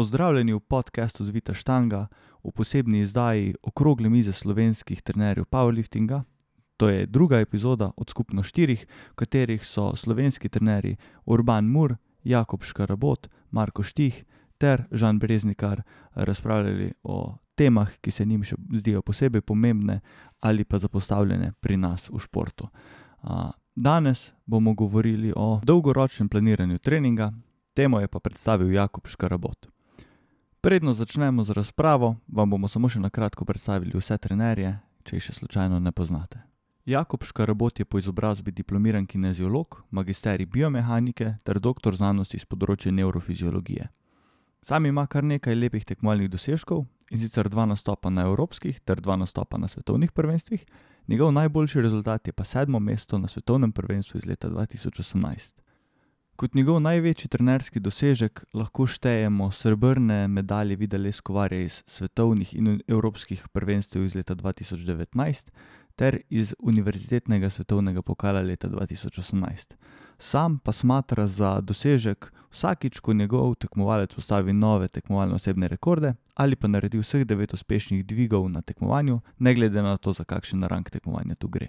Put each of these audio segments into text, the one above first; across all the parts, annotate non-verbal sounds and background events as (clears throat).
Pozdravljeni v podkastu Zvita Štanga, v posebni izdaji okrogle mize slovenskih trenerjev powerliftinga. To je druga epizoda od skupno štirih, v katerih so slovenski trenerji Urban Mur, Jakob Škarabot, Marko Štih ter Žan Breznikar razpravljali o temah, ki se njim še zdijo posebej pomembne ali pa zapostavljene pri nas v športu. Danes bomo govorili o dolgoročnem planiranju treninga, temo je pa predstavil Jakob Škarabot. Predno začnemo z razpravo, vam bomo samo še na kratko predstavili vse trenerje, če jih še slučajno ne poznate. Jakob Škarabot je po izobrazbi diplomiran kineziolog, magisterij biomehanike ter doktor znanosti s področja nevrofiziologije. Sam ima kar nekaj lepih tekmovalnih dosežkov, in sicer dva nastopa na evropskih ter dva nastopa na svetovnih prvenstvih, njegov najboljši rezultat je pa sedmo mesto na svetovnem prvenstvu iz leta dva tisoč osemnajst. Kot njegov največji trenerski dosežek lahko štejemo srebrne medalje Vida Leskovarja iz svetovnih in evropskih prvenstev iz leta dva tisoč devetnajst ter iz univerzitetnega svetovnega pokala leta dva tisoč osemnajst. Sam pa smatra za dosežek vsakič, ko njegov tekmovalec postavi nove tekmovalne osebne rekorde ali pa naredi vseh devet uspešnih dvigov na tekmovanju, ne glede na to, za kakšen rang tekmovanja tu gre.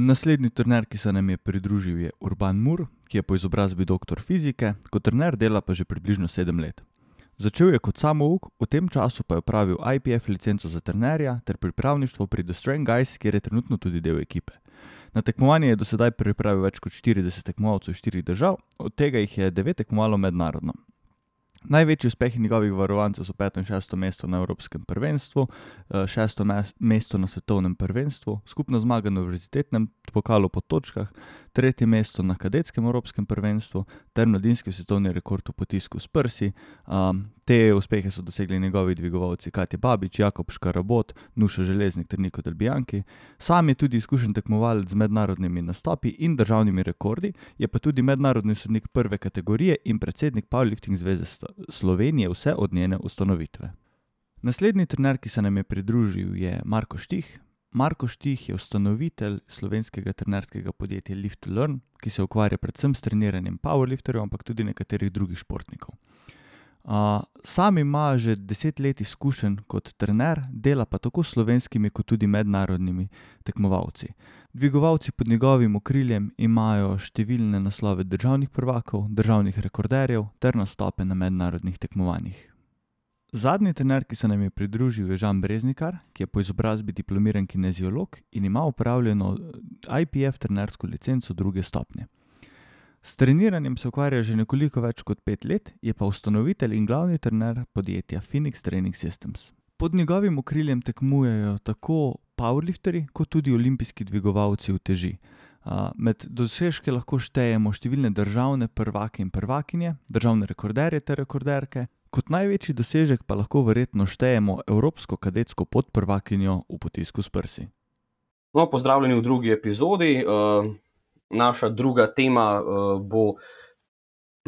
Naslednji trener, ki se nam je pridružil, je Urban Mur, ki je po izobrazbi doktor fizike, kot trener dela pa že približno sedem let. Začel je kot samouk, v tem času pa je opravil IPF licenco za trenerja ter pripravništvo pri The Strength Guys, kjer je trenutno tudi del ekipe. Na tekmovanje je do sedaj pripravil več kot 40 tekmovalcev iz štirih držav, od tega jih je devet tekmovalo mednarodno. Največji uspehi njegovih varovancev so peto in šesto mesto na Evropskem prvenstvu, eh, šesto mesto na svetovnem prvenstvu, skupna zmaga na univerzitetnem pokalu po točkah, tretje mesto na kadetskem Evropskem prvenstvu ter mladinski svetovni rekord v potisku s prsi. Um, te uspehe so dosegli njegovi dvigovalci Katja Babič, Jakob Škarabot, Nuša Železnik ter Niko Delbijanki. Sam je tudi izkušen tekmovalec z mednarodnimi nastopi in državnimi rekordi, je pa tudi mednarodni sodnik prve kategorije in predsednik Powerlifting zveze Slovenije vse od njene ustanovitve. Naslednji trener, ki se nam je pridružil, je Marko Štih. Marko Štih je ustanovitelj slovenskega trenerskega podjetja Lift to Learn, ki se ukvarja predvsem s treniranjem powerlifterjev, ampak tudi nekaterih drugih športnikov. Uh, sam ima že deset let izkušenj kot trener, dela pa tako s slovenskimi, kot tudi mednarodnimi tekmovalci. Dvigovalci pod njegovim okriljem imajo številne naslove državnih prvakov, državnih rekorderjev ter nastope na mednarodnih tekmovanjih. Zadnji trener, ki se nam je pridružil, je Žan Breznikar, ki je po izobrazbi diplomiran kineziolog in ima upravljeno IPF trenersko licenco druge stopnje. S treniranjem se ukvarja že nekoliko več kot pet let, je pa ustanovitelj in glavni trener podjetja Phoenix Training Systems. Pod njegovim okriljem tekmujejo tako powerlifteri, kot tudi olimpijski dvigovalci v teži. Med dosežke lahko štejemo številne državne prvake in prvakinje, državne rekorderje ter rekorderke, kot največji dosežek pa lahko verjetno štejemo evropsko kadetsko podprvakinjo v potisku s prsi. No, pozdravljeni v drugi epizodi. Naša druga tema bo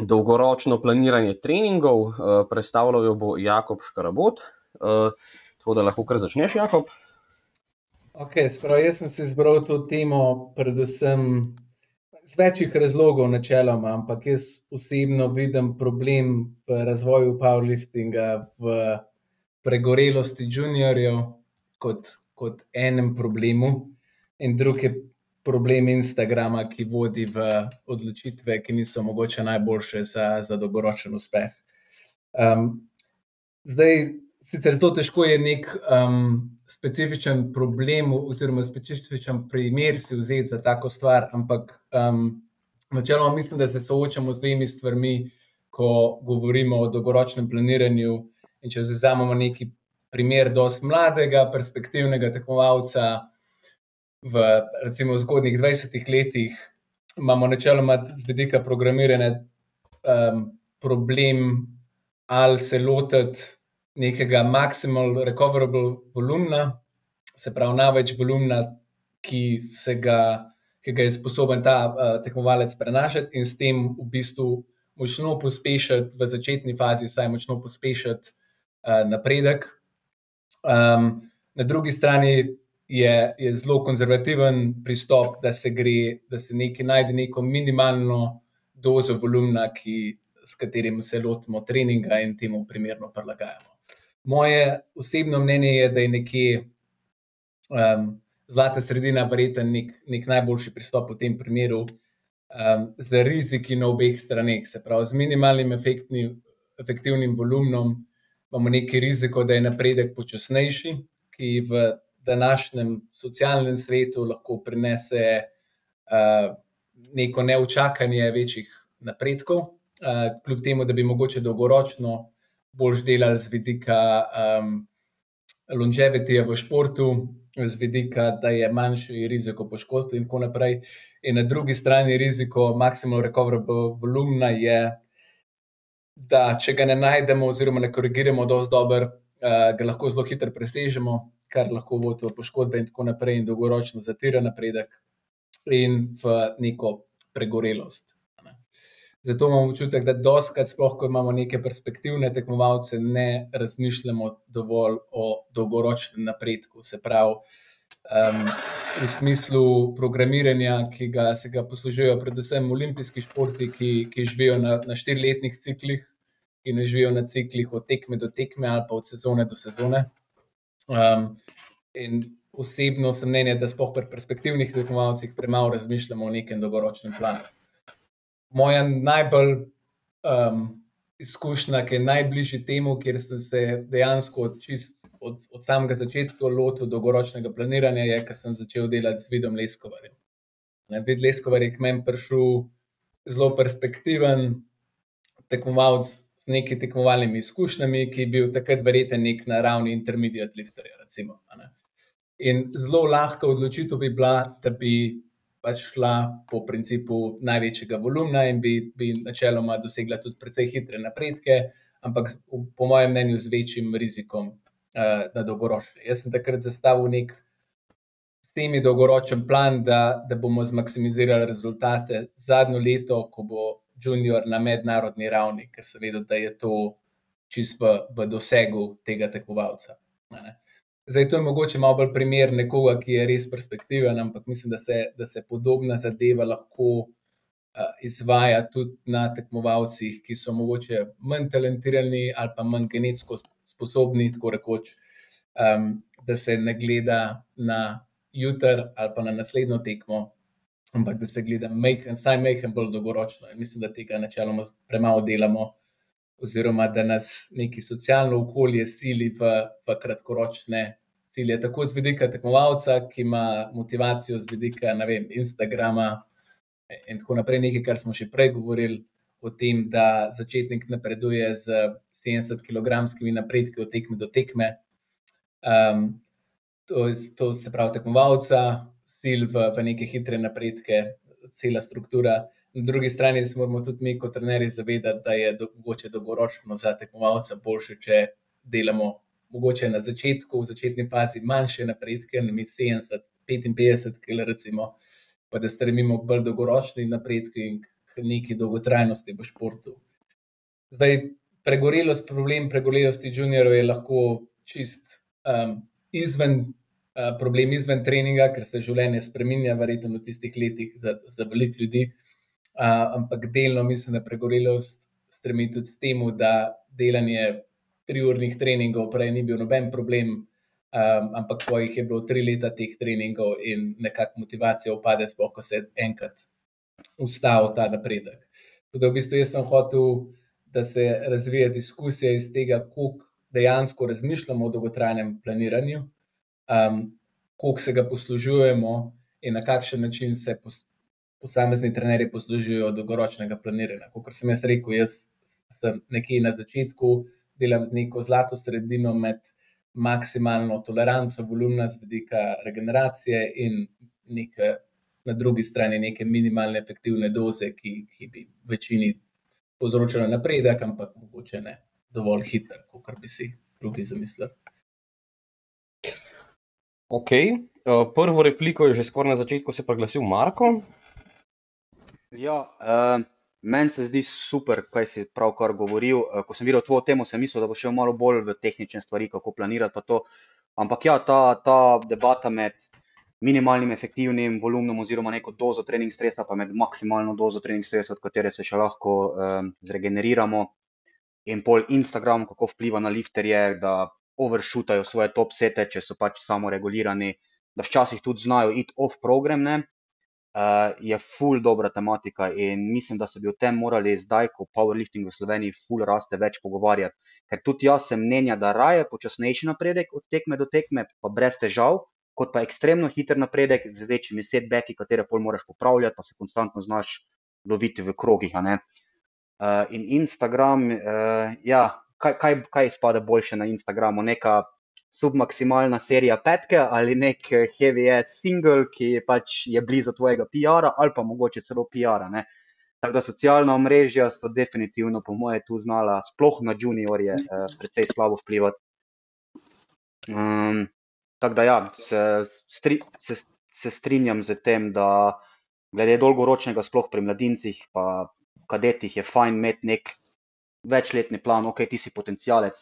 dolgoročno planiranje treningov, predstavljal jo bo Jakob Škarabot. Tako da lahko kar začneš, Jakob. Okay, sprav, jaz sem si izbral to temo predvsem z večjih razlogov, načeloma, ampak jaz osebno vidim problem v razvoju powerliftinga, v pregorelosti juniorjev kot, kot enem problemu, in drugi je problem Instagrama, ki vodi v odločitve, ki niso mogoče najboljše za, za dolgoročen uspeh. Um, zdaj, sicer zelo težko je nek um, specifičen problem, oziroma specifičen primer si vzeti za tako stvar, ampak um, načeloma mislim, da se soočamo z dvemi stvarmi, ko govorimo o dolgoročnem planiranju. In če vzamemo neki primer, dosti mladega, perspektivnega tekmovalca v recimo, zgodnjih 20 letih, imamo načeloma z vidika programiranja um, problem, ali se lotiti nekega maksimalnega recoverable volumna, se pravi, največ volumna, ki, ga, ki ga je sposoben ta uh, tekmovalec prenašati, in s tem v bistvu močno pospešiti v začetni fazi, saj močno pospešiti uh, napredek. Um, na drugi strani je, je zelo konzervativen pristop, da se gre, da se nekaj najde neko minimalno dozo volumna, ki s katerim se lotimo treninga in temu primerno prilagajamo. Moje osebno mnenje je, da je nekje um, zlata sredina verjeten nek, nek najboljši pristop v tem primeru um, z riziki na obeh straneh. Se pravi, z minimalnim efektni, efektivnim volumnom imamo neki riziko, da je napredek počasnejši, ki v današnjem socialnem svetu lahko prinese uh, neko neučakanje večjih napredkov, uh, kljub temu, da bi mogoče dolgoročno bolj delali z vidika um, longevity v športu, z vidika, da je manjši riziko poškodb in tako naprej. In na drugi strani riziko maksimalno recoverable volumna je, da če ga ne najdemo oziroma ne korigiramo dovolj dobro, uh, ga lahko zelo hitro presežemo, kar lahko vodi v poškodbe in tako naprej in dolgoročno zatira napredek in v neko pregorelost. Zato imamo občutek, da doskrat, sploh ko imamo neke perspektivne tekmovalce, ne razmišljamo dovolj o dolgoročnem napredku. Se pravi, um, v smislu programiranja, ki ga se ga poslužujejo predvsem olimpijski športi, ki, ki živijo na, na štiriletnih ciklih, ki ne živijo na ciklih od tekme do tekme ali pa od sezone do sezone. Um, in osebno sem mnenja, da sploh pri perspektivnih tekmovalcih premalo razmišljamo o nekem dolgoročnem planu moja najbolj um, izkušnja, ki je najbližji temu, kjer sem se dejansko od, čist, od, od samega začetka lotil dolgoročnega planiranja, je, ker sem začel delati z vidom Leskovarjem. Vid Leskovar je k meni prišel zelo perspektiven tekmovalec z neki tekmovalnimi izkušnjami, ki je bil takrat verjeten nek na ravni intermediate lifterja. Recimo, In zelo lahka odločitev bi bila, da bi pač šla po principu največjega volumna in bi, bi načeloma dosegla tudi precej hitre napredke, ampak po mojem mnenju z večjim rizikom uh, na dolgoročni. Jaz sem takrat zastavil nek semi dolgoročen plan, da, da bomo zmaksimizirali rezultate zadnjo leto, ko bo junior na mednarodni ravni, ker sem vedel, da je to čist v, v dosegu tega tekmovalca. Ne? Zdaj, to je mogoče malo bolj primer nekoga, ki je res perspektiven, ampak mislim, da se, da se podobna zadeva lahko uh, izvaja tudi na tekmovalcih, ki so mogoče manj talentirani ali pa manj genetsko sposobni, tako rekoč, um, da se ne gleda na jutr ali pa na naslednjo tekmo, ampak da se gleda majhen, saj majhen bolj dolgoročno. In mislim, da tega načeloma premalo delamo oziroma da nas neki socialno okolje sili v, v kratkoročne cilje, tako z vidika tekmovalca, ki ima motivacijo z vidika vem, Instagrama in tako naprej, nekaj, kar smo še prej govorili o tem, da začetnik napreduje z 70 kg napredki od tekme do tekme. Um, to, to se pravi tekmovalca, sil v, v neke hitre napredke, cela struktura. Na drugi strani se moramo tudi mi, kot trenerji, zavedati, da je mogoče dolgoročno za tekmovalca boljše, če delamo mogoče na začetku, v začetni fazi, manjše napredke, na 70, 55 kg, recimo, pa da stremimo k bolj dolgoročni napredki in k neki dolgotrajnosti v športu. Zdaj, pregorelost, problem pregorelosti juniorov je lahko čist um, izven. Problem izven treninga, ker se življenje spremenja, verjetno v tistih letih za, za veliko ljudi. Ampak delno mislim, da pregorelost stremi tudi temu, da delanje triurnih treningov prej ni bil noben problem, um, ampak ko jih je bilo tri leta teh treningov in nekako motivacija upade, sploh ko se enkrat ustavi ta napredek. Tudi v bistvu jaz sem hotel, da se razvija diskusija iz tega, kako dejansko razmišljamo o dolgotrajnem planiranju, um, kako se ga poslužujemo in na kakšen način se poslužujemo posamezni trenerji poslužijo dolgoročnega planiranja. Kot sem jaz rekel, jaz sem nekje na začetku, delam z neko zlato sredino med maksimalno toleranco volumna z vidika regeneracije in neke, na drugi strani neke minimalne efektivne doze, ki, ki bi večini povzročila napredek, ampak mogoče ne dovolj hiter, kot bi si drugi zamislili. Okay. Uh, prvo repliko je že skoraj na začetku se priglasil Marko. Ja, uh, meni se zdi super, kaj si pravkar govoril. Uh, ko sem videl tvojo temo, sem mislil, da bo šel malo bolj v tehnične stvari, kako planirati. Ampak ja, ta, ta debata med minimalnim efektivnim volumnom oziroma neko dozo trening stresa, pa med maksimalno dozo trening stresa, od katere se še lahko um, zregeneriramo. In pol Instagram, kako vpliva na lifterje, da overshootajo svoje top sete, če so pač samo regulirani, da včasih tudi znajo iti off program, ne, uh, je full dobra tematika in mislim, da se bi o tem morali zdaj, ko powerlifting v Sloveniji full raste, več pogovarjati. Ker tudi jaz sem mnenja, da raje počasnejši napredek od tekme do tekme, pa brez težav, kot pa ekstremno hiter napredek z večjimi setbacki, katere pol moraš popravljati, pa se konstantno znaš loviti v krogih. Uh, in Instagram, uh, ja, kaj, kaj, kaj spada boljše na Instagramu? Neka submaksimalna serija petke ali nek heavy ass single, ki pač je blizu tvojega PR-a ali pa mogoče celo PR-a. Tako da socialna mreža so definitivno, po moje, tu znala, sploh na juniorje, uh, precej slabo vplivati. Um, Tako da, ja, se, stri, se, se strinjam z tem, da glede dolgoročnega, sploh pri mladincih, pa kadetih, je fajn imeti nek večletni plan, ok, ti si potencijalec,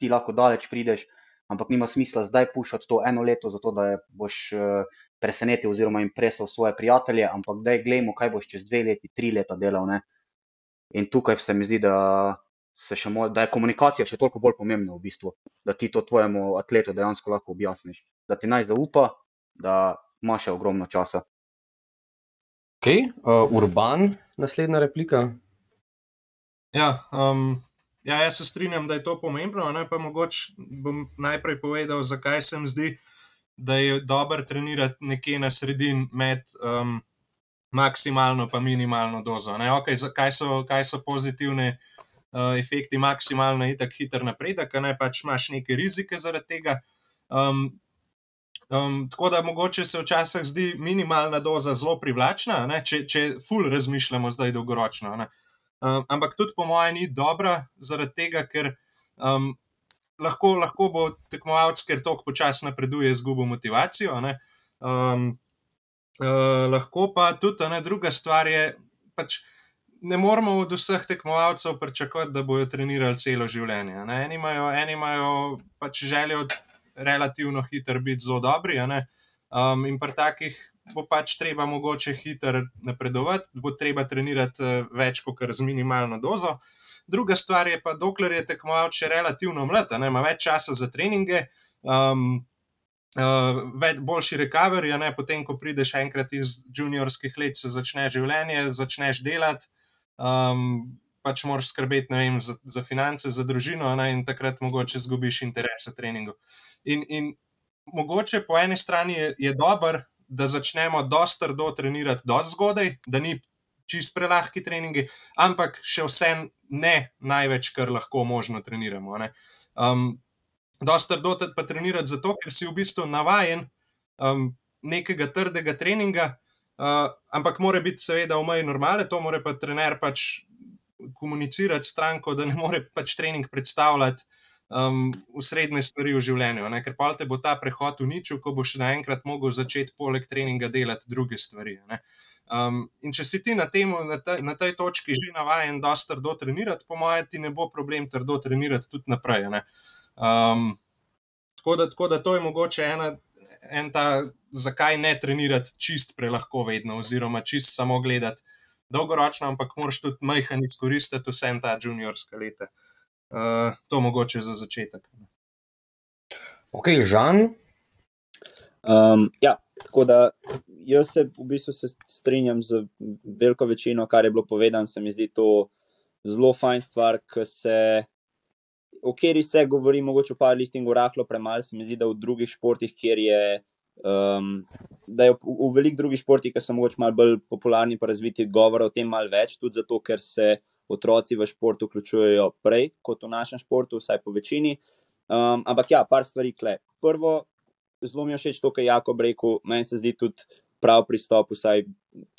ti lahko daleč prideš, ampak nima smisla zdaj pušati to eno leto, zato da boš uh, presenetil oziroma impresal svoje prijatelje, ampak da je gledamo, kaj boš čez dve leti, tri leta delal. Ne? In tukaj se mi zdi, da Mo, da je komunikacija še toliko bolj pomembna, v bistvu, da ti to tvojemu atletu dejansko lahko objasniš, da ti naj zaupa, da imaš še ogromno časa. Ok, uh, urban, naslednja replika. Ja, um, ja, jaz se strinjam, da je to pomembno. Ne, pa mogoče bom najprej povedal, zakaj se mi zdi, da je dobro trenirati nekje na sredini med um, maksimalno in minimalno dozo. Okay, kaj, so, kaj so pozitivne? uh, efekti maksimalno in tako hiter napredek, ne pač imaš neke rizike zaradi tega. Um, um, tako da mogoče se včasih zdi minimalna doza zelo privlačna, ne, če, če ful razmišljamo zdaj dolgoročno. Um, ampak tudi po mojem ni dobra zaradi tega, ker. Um, Lahko, lahko bo tekmovalec, ker tako počasi napreduje, izgubil motivacijo. Um, uh, lahko pa tudi ena druga stvar je, pač, ne moramo od vseh tekmovalcev pričakovati, da bodo trenirali celo življenje. Eni imajo, eni imajo pač željo relativno hitro biti zelo dobri. Um, in pri takih bo pač treba mogoče hitro napredovati, bo treba trenirati uh, več kot z minimalno dozo. Druga stvar je pa, dokler je tekmovalec še relativno mlad, ima več časa za treninge. Um, Uh, več, boljši recovery, ne, potem, ko prideš enkrat iz juniorskih let, se začne življenje, začneš delati, um, pač moraš skrbeti vem, za, za finance, za družino, ne, in takrat mogoče izgubiš interes v treningu. In, in mogoče po eni strani je, je dobro, da začnemo dosta trdo trenirati, dosta zgodaj, da ni čist prelahki treningi, ampak še vse ne največ, kar lahko možno treniramo. Ne. Um, dosta trdo pa trenirati zato, ker si v bistvu navajen um, nekega trdega treninga. Uh, ampak mora biti, seveda, v meji normale, to mora pa trener pač komunicirati s stranko, da ne more pač trening predstavljati um, v srednje stvari v življenju. Ne? Ker pa te bo ta prehod uničil, ko boš naenkrat mogel začeti poleg treninga delati druge stvari. Um, in če si ti na, temu, na, tej, na tej točki že navaden, da si trdo trenirati, po mojem, ti ne bo problem trdo trenirati tudi naprej. Um, tako, da, tako da to je mogoče ena en ta, zakaj ne trenirati čist prelahko vedno, oziroma čist samo gledati dolgoročno, ampak moraš tudi majhen izkoristiti vse ta juniorska leta. Uh, to mogoče za začetek. Ok, Žan. Um, ja, tako da jaz se v bistvu se strinjam z veliko večino, kar je bilo povedano. Se mi zdi to zelo fajn stvar, ker se o kateri se govori, mogoče pa liftingu rahlo premalo, se mi zdi, da v drugih športih, kjer je. Um, da je v, v velikih drugih športih, ki so morda malo bolj popularni, pa razviti govor o tem malo več, tudi zato, ker se otroci v športu vključujejo prej kot v našem športu, vsaj po večini. Um, ampak ja, par stvari kle. Prvo, zelo mi je všeč to, kar je Jakob rekel, meni se zdi tudi prav pristop, vsaj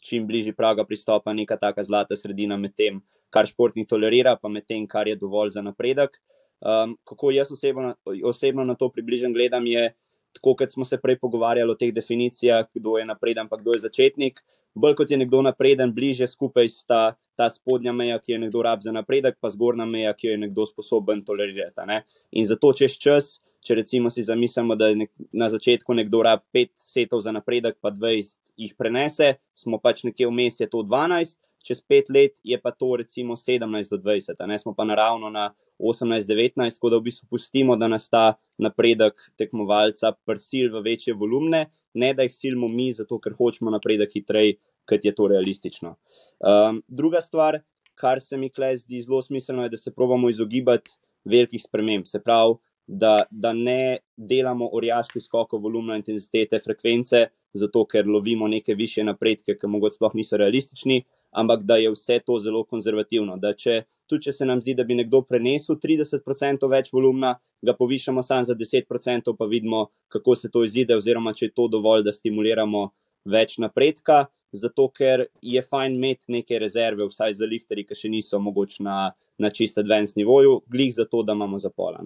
čim bližji praga pristopa, neka taka zlata sredina med tem, kar športnik tolerira, pa med tem, kar je dovolj za napredek. Um, kako jaz osebno, osebno na to približam, gledam, je tako, kot smo se prej pogovarjali o teh definicijah, kdo je napreden, pa kdo je začetnik. Bolj kot je nekdo napreden, bliže skupaj sta ta spodnja meja, ki jo nekdo rab za napredek, pa zgornja meja, ki jo je nekdo sposoben tolerirati. Ne? In zato čez čas če recimo si zamislimo, da nek, na začetku nekdo rabi 5 setov za napredek, pa 20 jih prenese, smo pač nekje vmes, je to 12, čez 5 let je pa to recimo 17 do 20, a ne smo pa naravno na 18-19, tako da v bistvu pustimo, da nas ta napredek tekmovalca prsil v večje volumne, ne da jih silimo mi, zato ker hočemo napredek hitreje, kot je to realistično. Um, druga stvar, kar se mi klej zdi zelo smiselno, je, da se pravimo izogibati velikih sprememb. Se pravi, da, da ne delamo orjaških skokov volumna, intenzitete, frekvence, zato ker lovimo neke više napredke, ki mogoče sploh niso realistični, ampak da je vse to zelo konzervativno. Da če, tudi če se nam zdi, da bi nekdo prenesel 30% več volumna, ga povišamo samo za 10%, pa vidimo, kako se to izide, oziroma če je to dovolj, da stimuliramo več napredka. Zato, ker je fajn imeti neke rezerve, vsaj za lifterje, ki še niso mogoče na, na čist advanced nivoju, glih za to, da imamo zapola.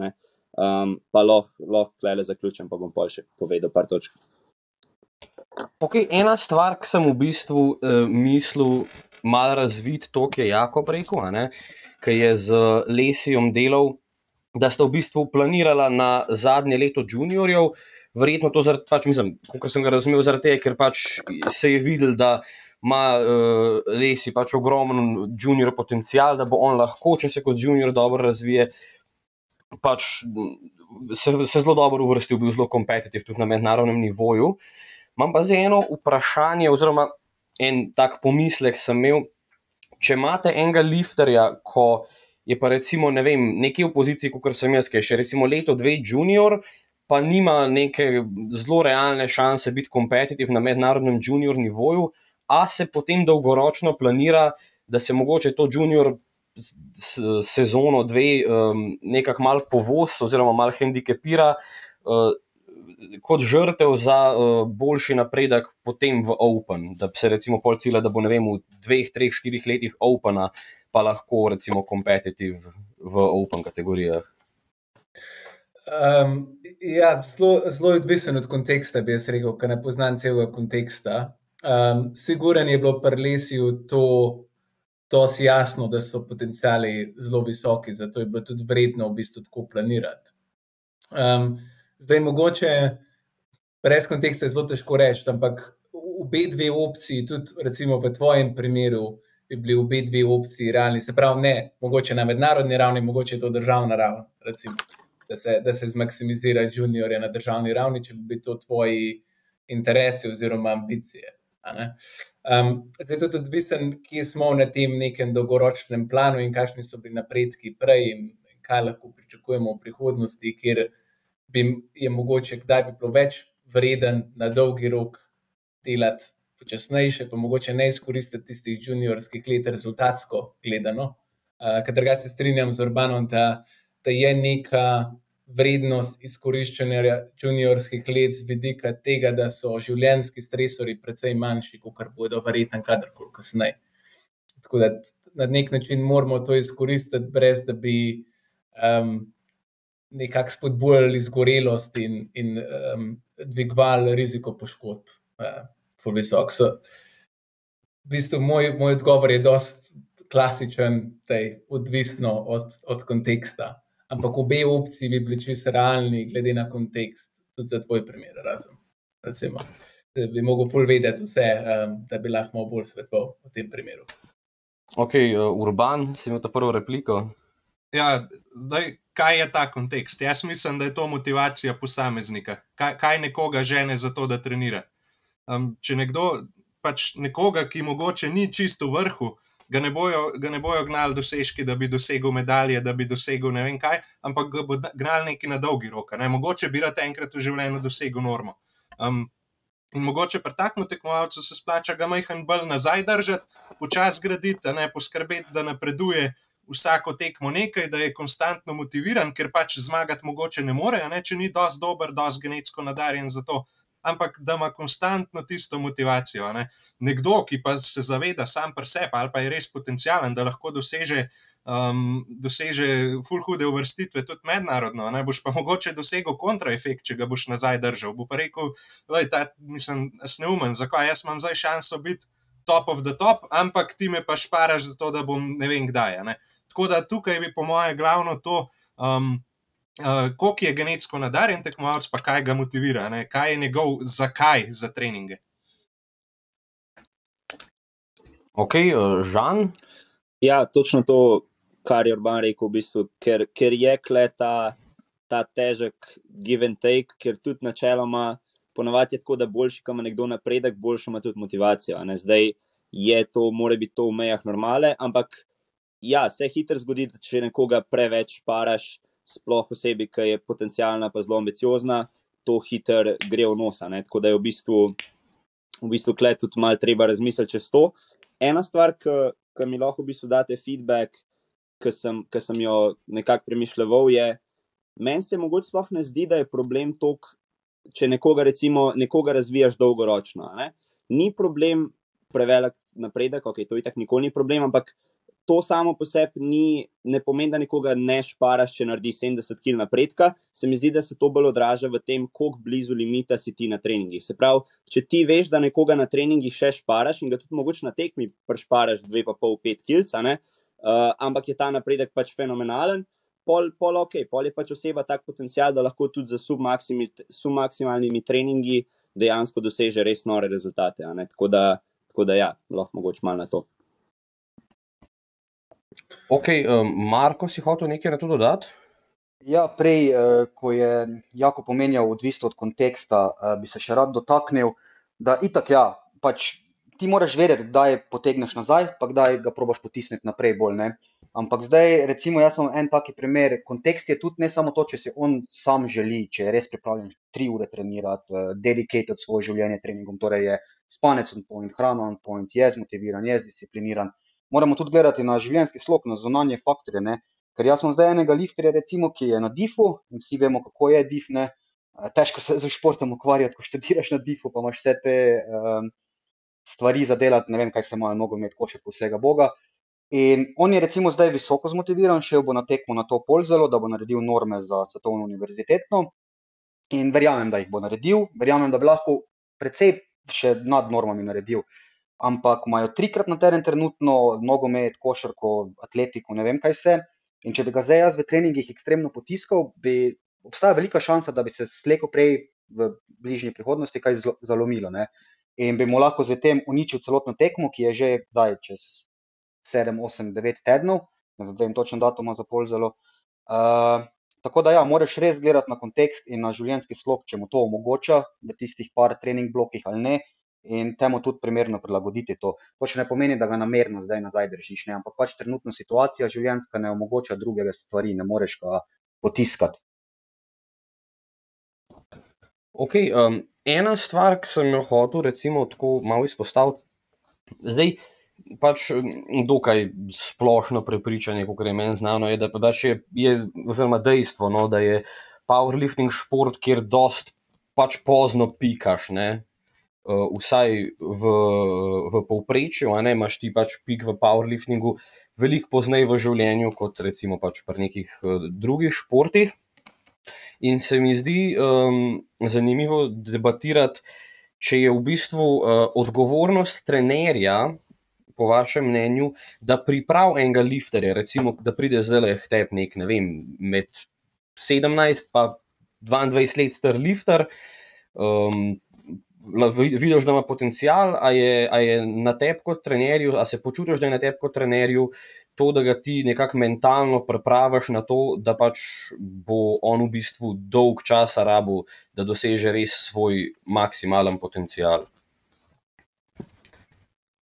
Um, pa lahko loh, klele zaključim, pa bom pa še povedal par točk. Okay, ena stvar, ki sem v bistvu uh, mislil, malo razvit to, je Jakob rekel, ki je z Lesijom delal, da sta v bistvu planirala na zadnje leto juniorjev. Verjetno to zaradi, pač, mislim, kot sem ga razumel, zaradi tega, ker pač se je videl, da ima uh, Lesi pač ogromen junior potencial, da bo on lahko, če se kot junior dobro razvije, pač se, se zelo dobro uvrstil, bil zelo kompetitiv tudi na mednarodnem nivoju. Imam pa zdaj eno vprašanje, oziroma en tak pomislek sem imel. Če imate enega lifterja, ko je pa recimo ne vem, nekje v poziciji, kot sem jaz, ki je še recimo leto, dve junior, pa nima neke zelo realne šanse biti kompetitiv na mednarodnem junior nivoju, a se potem dolgoročno planira, da se mogoče to junior sezono dve um, nekako mal povoz oziroma mal hendikepira. Uh, kot žrtev za uh, boljši napredek potem v Open, da se recimo pol cilja, da bo vem, v dveh, treh, štirih letih Opena pa lahko recimo kompetitiv v Open kategorijah. Um, ja, zelo je odvisen od konteksta, bi jaz rekel, ker ne poznam celega konteksta. Um, Siguren je bilo pri lesju to, to si jasno, da so potencijali zelo visoki, zato je bilo tudi vredno v bistvu tako planirati. Um, Zdaj, mogoče brez konteksta je zelo težko reči, ampak obe dve opciji, tudi recimo v tvojem primeru, bi bili obe dve opciji realni. Se pravi, ne, mogoče na mednarodni ravni, mogoče je to državna raven, recimo, da, se, da se zmaksimizira juniorje na državni ravni, če bi to tvoji interesi oziroma ambicije. Um, zdaj, tudi odvisen, kje smo na tem nekem dolgoročnem planu in kakšni so bili napredki prej, in kaj lahko pričakujemo v prihodnosti, kjer bi je mogoče, kdaj bi bilo več vreden na dolgi rok delati počasnejše, pa mogoče ne izkoristiti tistih juniorskih let rezultatsko gledano. Uh, ker drugače se strinjam z Urbanom, da, da je neka vrednost izkoriščanja juniorskih let z vidika tega, da so življenjski stresori precej manjši, kot bodo verjetno kadarkoli kasneje. Tako da na nek način moramo to izkoristiti, brez da bi um, nekako spodbujali zgorelost in, in um, dvigovali riziko poškodb. Uh, v bistvu moj, moj odgovor je dost klasičen, da je odvisno od, od konteksta. Ampak obe opciji bi bili čisto realni, glede na kontekst, tudi za tvoj primer, razen. Recimo, da bi lahko ful vedeti vse, um, da bi lahko bolj svetoval v tem primeru. Ok, uh, Urban, si imel to prvo repliko. Ja, daj, kaj je ta kontekst. Jaz mislim, da je to motivacija posameznika, kaj, kaj nekoga žene za to, da trenira. Um, če nekdo, pač nekoga, ki mogoče ni čisto v vrhu, ga ne bojo, ga ne bojo gnali dosežki, da bi dosegel medalje, da bi dosegel ne vem kaj, ampak ga bo gnali neki na dolgi rok. Ne? Mogoče bi rad enkrat v življenju dosegel normo. Um, In mogoče pri takem tekmovalcu se splača ga majhen bolj nazaj držati, počasi graditi, ne poskrbeti, da napreduje, vsako tekmo nekaj, da je konstantno motiviran, ker pač zmagati mogoče ne more, ne, če ni dovolj dober, dovolj genetsko nadarjen za to. Ampak da ima konstantno tisto motivacijo. Ne. Nekdo, ki pa se zaveda sam pri sebi, ali pa je res potencijalen, da lahko doseže, um, doseže full hude uvrstitve, tudi mednarodno, ne boš pa mogoče dosegel kontraefekt, če ga boš nazaj držal. Bo pa rekel, da je mislim, neumen, zakaj jaz imam zdaj šanso biti top of the top, ampak ti me pa šparaš za to, da bom ne vem kdaj. Ne. Tako da tukaj bi, po mojem, glavno to, um, uh, koliko je genetsko nadarjen tekmovalec, pa kaj ga motivira, ne? kaj je njegov zakaj za treninge. Ok, uh, Žan. Ja, točno to, kar je Urban rekel, v bistvu, ker, ker je kle ta, ta težek give and take, ker tudi načeloma ponavadi je tako, da boljši, ima nekdo napredek, boljša ima tudi motivacijo. Ne? Zdaj je to, mora biti to v mejah normale, ampak ja, se hitro zgodi, če nekoga preveč paraš, sploh osebi, ki je potencijalna, pa zelo ambiciozna, to hitro gre v nosa. Ne? Tako da je v bistvu, v bistvu kle tudi malo treba razmisliti čez to. Ena stvar, ki mi lahko v bistvu date feedback, ki sem, ki sem jo nekako premišljal, je, meni se mogoče sploh ne zdi, da je problem tok, če nekoga, recimo, nekoga razvijaš dolgoročno. Ne? Ni problem prevelik napredek, ok, to je tako nikoli ni problem, ampak to samo po sebi ni, ne pomeni, da nekoga ne šparaš, če naredi 70 km napredka. Se mi zdi, da se to bolj odraža v tem, koliko blizu limita si ti na treningih. Se pravi, če ti veš, da nekoga na treningih še šparaš in ga tudi mogoče na tekmi prešparaš 2,5-5 km, uh, ampak je ta napredek pač fenomenalen. Pol, pol, ok, pol je pač oseba tak potencial, da lahko tudi za submaksimalnimi treningi dejansko doseže res nore rezultate. Tako da, tako da, ja, lahko mogoče malo na to. Ok, um, Marko, si hotel nekaj na to dodati? Ja, prej, uh, ko je jako pomenjal, odvisno od konteksta, uh, bi se še rad dotaknil, da itak, ja, pač ti moraš vedeti, kdaj potegneš nazaj, pa kdaj ga probaš potisniti naprej bolj. Ampak zdaj, recimo, jaz imam en taki primer. Kontekst je tudi ne samo to, če si on sam želi, če je res pripravljen tri ure trenirati, uh, dedicated svoje življenje treningom, torej je spanec on point, hrana on point, je zmotiviran, je zdiscipliniran moramo tudi gledati na življenjski slog, na zunanje faktorje. Ne? Ker jaz sem zdaj enega lifterja, recimo, ki je na difu in vsi vemo, kako je dif. Ne? Težko se z športom ukvarjati, ko študiraš na difu, pa imaš vse te um, stvari za delati, ne vem, kaj se imajo, nogo imeti košek vsega Boga. In on je recimo zdaj visoko zmotiviran, šel bo na tekmo na to polzelo, da bo naredil norme za svetovno univerzitetno. In verjamem, da jih bo naredil, verjamem, da bi lahko precej še nad normami naredil ampak imajo trikrat na teren trenutno nogomet, košarko, atletiko, ne vem kaj vse. In če bi ga zdaj jaz v treningih ekstremno potiskal, bi obstajala velika šansa, da bi se slejko prej v bližnji prihodnosti kaj zalomilo. Ne? In bi mu lahko z tem uničil celotno tekmo, ki je že daj, čez 7, 8, 9 tednov, ne vem točno datum za pol zelo. Uh, tako da, ja, moraš res gledati na kontekst in na življenjski slog, če mu to omogoča, v tistih par trening blokih ali ne, in temu tudi primerno prilagoditi to. To še ne pomeni, da ga namerno zdaj nazaj držiš, ne? ampak pač trenutna situacija življenjska ne omogoča druge stvari, ne moreš ga potiskati. Ok, um, ena stvar, ki sem jo hotel, recimo, tako malo izpostaviti, zdaj pač dokaj splošno prepričanje, kot je meni znano, je, da pač je, je oziroma dejstvo, no, da je powerlifting šport, kjer dost pač pozno pikaš, ne, uh, vsaj v, v povprečju, a ne imaš ti pač pik v powerliftingu, veliko pozneje v življenju, kot recimo pač pri nekih uh, drugih športih. In se mi zdi um, zanimivo debatirati, če je v bistvu uh, odgovornost trenerja, po vašem mnenju, da pripravi enega lifterja, recimo, da pride zdaj le htep nek, ne vem, med 17 in 22 let star lifter. Um, vidiš, da ima potencial, a je, a je na tebi kot trenerju, a se počutiš, da je na tebi kot trenerju to, da ga ti nekako mentalno pripraviš na to, da pač bo on v bistvu dolg časa rabu, da doseže res svoj maksimalen potencial.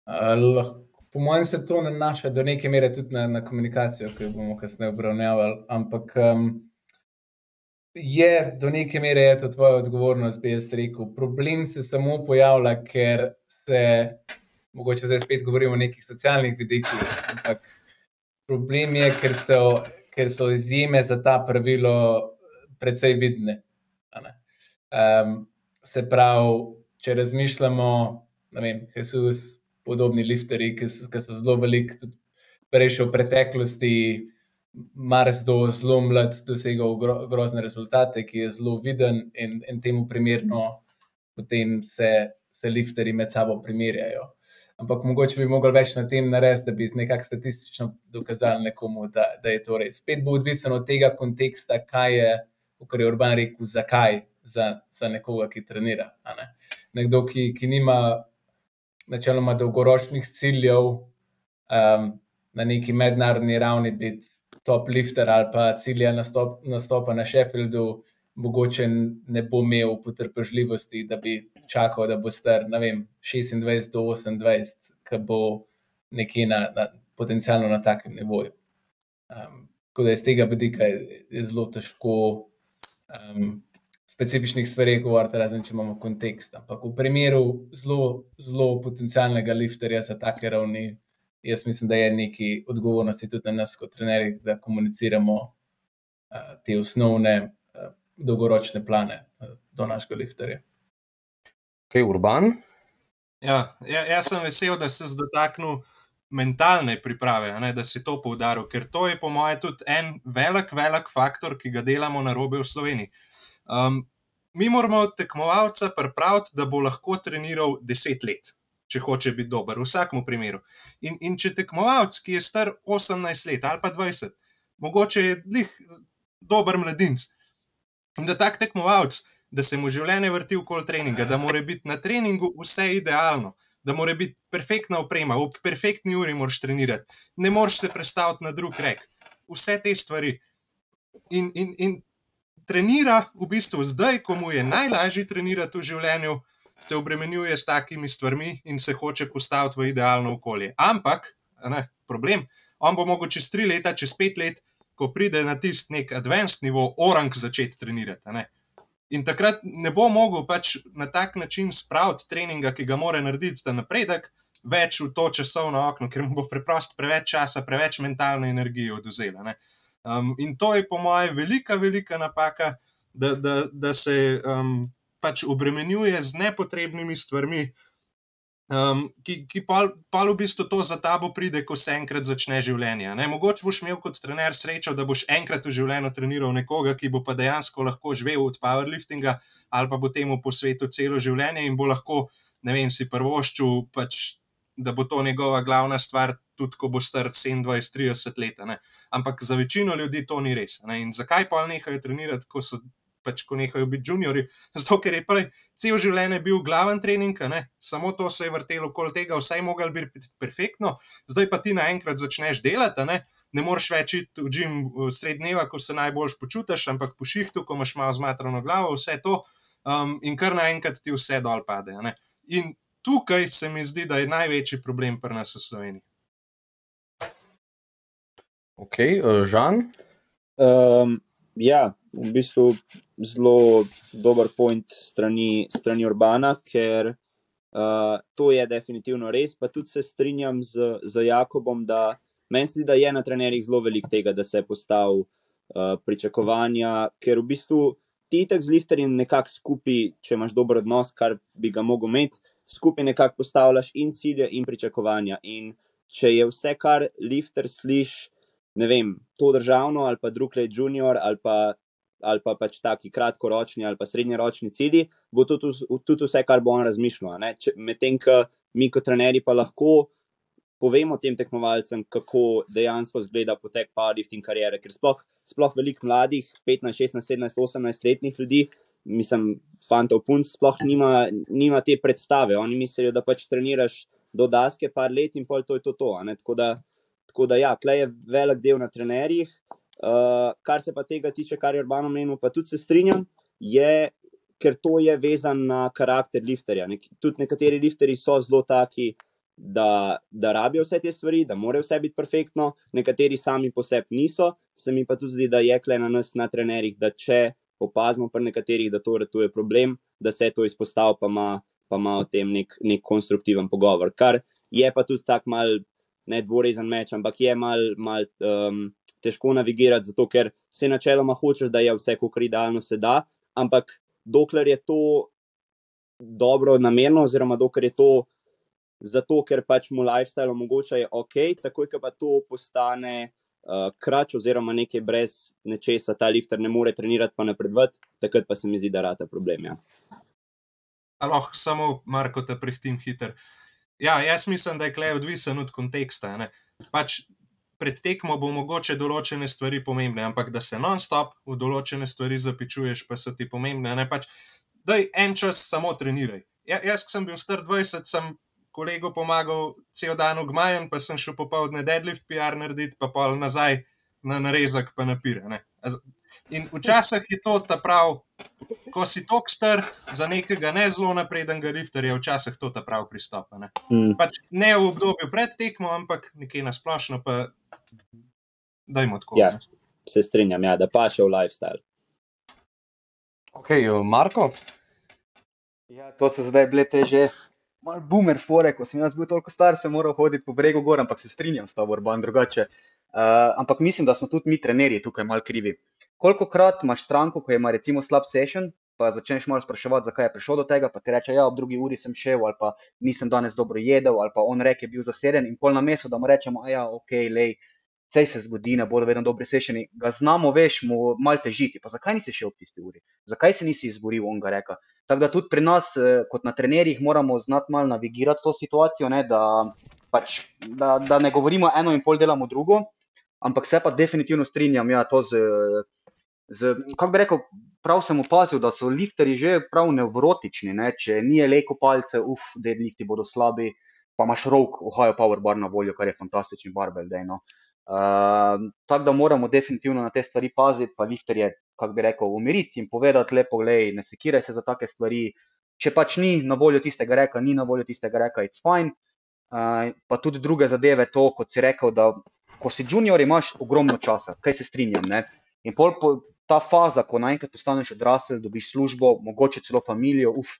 Uh, po mojem, se to nanaša do neke mere tudi na, na komunikacijo, ki jo bomo kasneje obravnavali. Ampak um, je do neke mere je to tvoja odgovornost, bi jaz rekel. Problem se samo pojavlja, ker se, mogoče zdaj spet govorimo o nekih socialnih vidikih, ampak problem je, ker so, ker so izjeme za ta pravilo precej vidne. Um, se pravi, če razmišljamo, ne vem, Jesus, podobni lifteri, ki so, ki so zelo veliki, tudi prej v preteklosti marsikdo zelo mlad dosegal gro, grozne rezultate, ki je zelo viden in, in temu primerno potem se, se lifteri med sabo primerjajo. ampak mogoče bi mogli več na tem narediti, da bi nekako statistično dokazali nekomu, da, da je to res. Spet bo odvisno od tega konteksta, kaj je, kar je Urban rekel, zakaj za, za nekoga, ki trenira. Ne? Nekdo, ki, ki nima načeloma dolgoročnih ciljev um, na neki mednarodni ravni, biti top lifter ali pa cilja nastop, nastopa na Sheffieldu mogoče ne bo imel potrpežljivosti, da bi čakal, da bo star vem, 26 do 28, ki bo nekje na, na, potencialno na takem nivoju. Um, tako da iz tega vidika je, je zelo težko um, specifičnih stvari govoriti, razen če imamo kontekst. Ampak v primeru zelo, zelo potencialnega lifterja za take ravni. Jaz mislim, da je nekaj odgovornosti tudi na nas, kot trenerji, da komuniciramo uh, te osnovne dolgoročne plane eh, do našega lifterja. Kaj je urban? Ja, ja, jaz sem vesel, da se dotaknil mentalne priprave, ne, da si to poudaril, ker to je, po mojem, tudi en velik, velik faktor, ki ga delamo na robe v Sloveniji. Um, mi moramo tekmovalca pripraviti, da bo lahko treniral deset let, če hoče biti dober, v vsakem primeru. In, in če tekmovalc, ki je star 18 let ali pa 20, mogoče je dih dober mladinec. In da tak tekmovalec, da se mu življenje vrti okoli treninga, da mora biti na treningu vse idealno, da mora biti perfektna oprema, ob perfektni uri moraš trenirati, ne moreš se predstaviti na drug rek. Vse te stvari. In, in, in trenira v bistvu zdaj, ko mu je najlažje trenirati v življenju, se obremenjuje s takimi stvarmi in se hoče postaviti v idealno okolje. Ampak, ne, problem, on bo mogel čez tri leta, čez pet let ko pride na tisti nek advanced nivo, orang začeti trenirati. In takrat ne bo mogel pač na tak način spraviti treninga, ki ga mora narediti za napredek, več v to časovno okno, ker mu bo preprosto preveč časa, preveč mentalne energije oduzela. Um, in to je, po mojem, velika, velika napaka, da, da, da se um, pač obremenjuje z nepotrebnimi stvarmi, um, ki, ki pa, pa v bistvu to za tabo pride, ko se enkrat začne življenje. Ne? Mogoče boš imel kot trener srečo, da boš enkrat v življenju treniral nekoga, ki bo pa dejansko lahko živel od powerliftinga ali pa bo temu posvetil celo življenje in bo lahko, ne vem, si prvoščil, pač, da bo to njegova glavna stvar. Tudi, ko bo star 27-30 let. Ne? Ampak za večino ljudi to ni res. Ne? In zakaj pa nehajo trenirati, ko so pač ko nehajo biti juniori, zato ker je prej cel življenje bil glaven trening, ne? samo to se je vrtelo okoli tega, vse je moglo biti perfektno, zdaj pa ti naenkrat začneš delati. Ne? Ne moreš več iti v gim sred dneva, ko se najbolj počutiš, ampak po šihtu, ko imaš malo zmatrano glavo, vse to, um, in kar naenkrat ti vse dol pade. Ne? In tukaj se mi zdi, da je največji problem pri nas v Sloveniji. Ok, uh, Žan. Um, ja, v bistvu zelo dober point strani, strani Urbana, ker uh, to je definitivno res. Pa tudi se strinjam z, z Jakobom, da meni se zdi, da je na trenerjih zelo veliko tega, da se je postavil uh, pričakovanja, ker v bistvu ti tak z lifterjem nekako skupaj, če imaš dober odnos, kar bi ga mogel imeti, skupaj nekako postavljaš in cilje in pričakovanja. In če je vse, kar lifter sliši, ne vem, to državno ali pa drug let junior ali pa ali pa pač taki kratkoročni ali pa srednjeročni cilji, bo to tudi vse, kar bo on razmišljal. Medtem, ko mi kot trenerji pa lahko povemo tem tekmovalcem, kako dejansko izgleda potek powerlifting karijere, ker sploh, sploh veliko mladih, 15, 16, 17, 18 letnih ljudi, mislim, fantov punc, sploh nima, nima te predstave. Oni mislijo, da pač treniraš do daske par let in pol to je to. to tako da, tako da ja, klej je velik del na trenerjih. Uh, kar se pa tega tiče, kar je Urbano menil, pa tudi se strinjam, je, ker to je vezano na karakter lifterja. Nek, tudi nekateri lifteri so zelo taki, da, da rabijo vse te stvari, da morajo vse biti perfektno, nekateri sami po sebi niso. Se mi pa tudi zdi, da je kle na nas, na trenerjih, da če opazimo pri nekaterih, da to je problem, da se to izpostavlja, pa ima, pa ima o tem nek, nek konstruktiven pogovor. Kar je pa tudi tak mal. Ne dvorezen meč, ampak je malo mal, um, težko navigirati, zato ker se načeloma hočeš, da je vse, kar idealno se da, ampak dokler je to dobro namerno, oziroma dokler je to zato, ker pač mu lifestyle omogoča, je ok, takoj, ko pa to postane uh, krač, oziroma nekaj brez nečesa, ta lifter ne more trenirati, pa napredovati, takrat pa se mi zdi, da rata problem. Ja. Lahko samo, Marko, te prihtim hiter. Ja, jaz mislim, da je klej odvisen od konteksta. Ne. Pač pred tekmo bo mogoče določene stvari pomembne, ampak da se non-stop v določene stvari zapičuješ, pa so ti pomembne. Ne. Pač, daj en čas samo treniraj. Ja, jaz, ki sem bil star 20, sem kolegu pomagal cel dan v Gmajen, pa sem šel popoldne deadlift PR narediti, pa pol nazaj na narezek, pa napire. Ne. In včasih je to ta prav, ko si tok star za nekega ne zelo naprednega lifterja, včasih to ta prav pristop. Ne. Mm. Pač ne v obdobju pred tekmo, ampak nekje na splošno, pa dajmo tako. Ja. ne. Se strinjam, ja, da pa še v lifestyle. Ok, Marko. Ja, to so zdaj bile te že malo boomer fore, ko sem jaz bil toliko star, sem moral hoditi po bregu gor, ampak se strinjam s tabo, Urban, drugače. Uh, ampak mislim, da smo tudi mi, trenerji, tukaj malo krivi. Koliko krat imaš stranko, ko ima recimo slab session, pa začneš malo spraševati, zakaj je prišel do tega, pa ti reče, ja, ob drugi uri sem šel, ali pa nisem danes dobro jedel, ali pa on reke, bil zaseden in pol na mesto, da mu rečemo, ja, ok, lej, vse se zgodi, ne bodo vedno dobri sešeni, ga znamo, veš, mu mal težiti. Pa zakaj nisi šel ob tisti uri? Zakaj se nisi izboril, on ga reka? Tako da tudi pri nas, eh, kot na trenerjih, moramo znati malo navigirati to situacijo, ne, da, pač, da, da ne govorimo eno in pol delamo drugo, ampak se pa definitivno strinjam, ja, to z, z kako bi rekel, prav sem opazil, da so lifterji že prav nevrotični, ne, če ni leko palce, uf, deadlifti bodo slabi, pa imaš rok, Ohio Power Bar na voljo, kar je fantastični barbel, dejno. Uh, tako da moramo definitivno na te stvari paziti, pa lifterje, kako bi rekel, umiriti in povedati lepo, gledaj, ne sekiraj se za take stvari. Če pač ni na voljo tistega reka, ni na voljo tistega reka, it's fine. Uh, pa tudi druge zadeve, to, kot si rekel, da ko si junior, imaš ogromno časa, kaj se strinjam. Ne? In pol po, ta faza, ko naenkrat postaneš odrasel, dobiš službo, mogoče celo familijo, uf,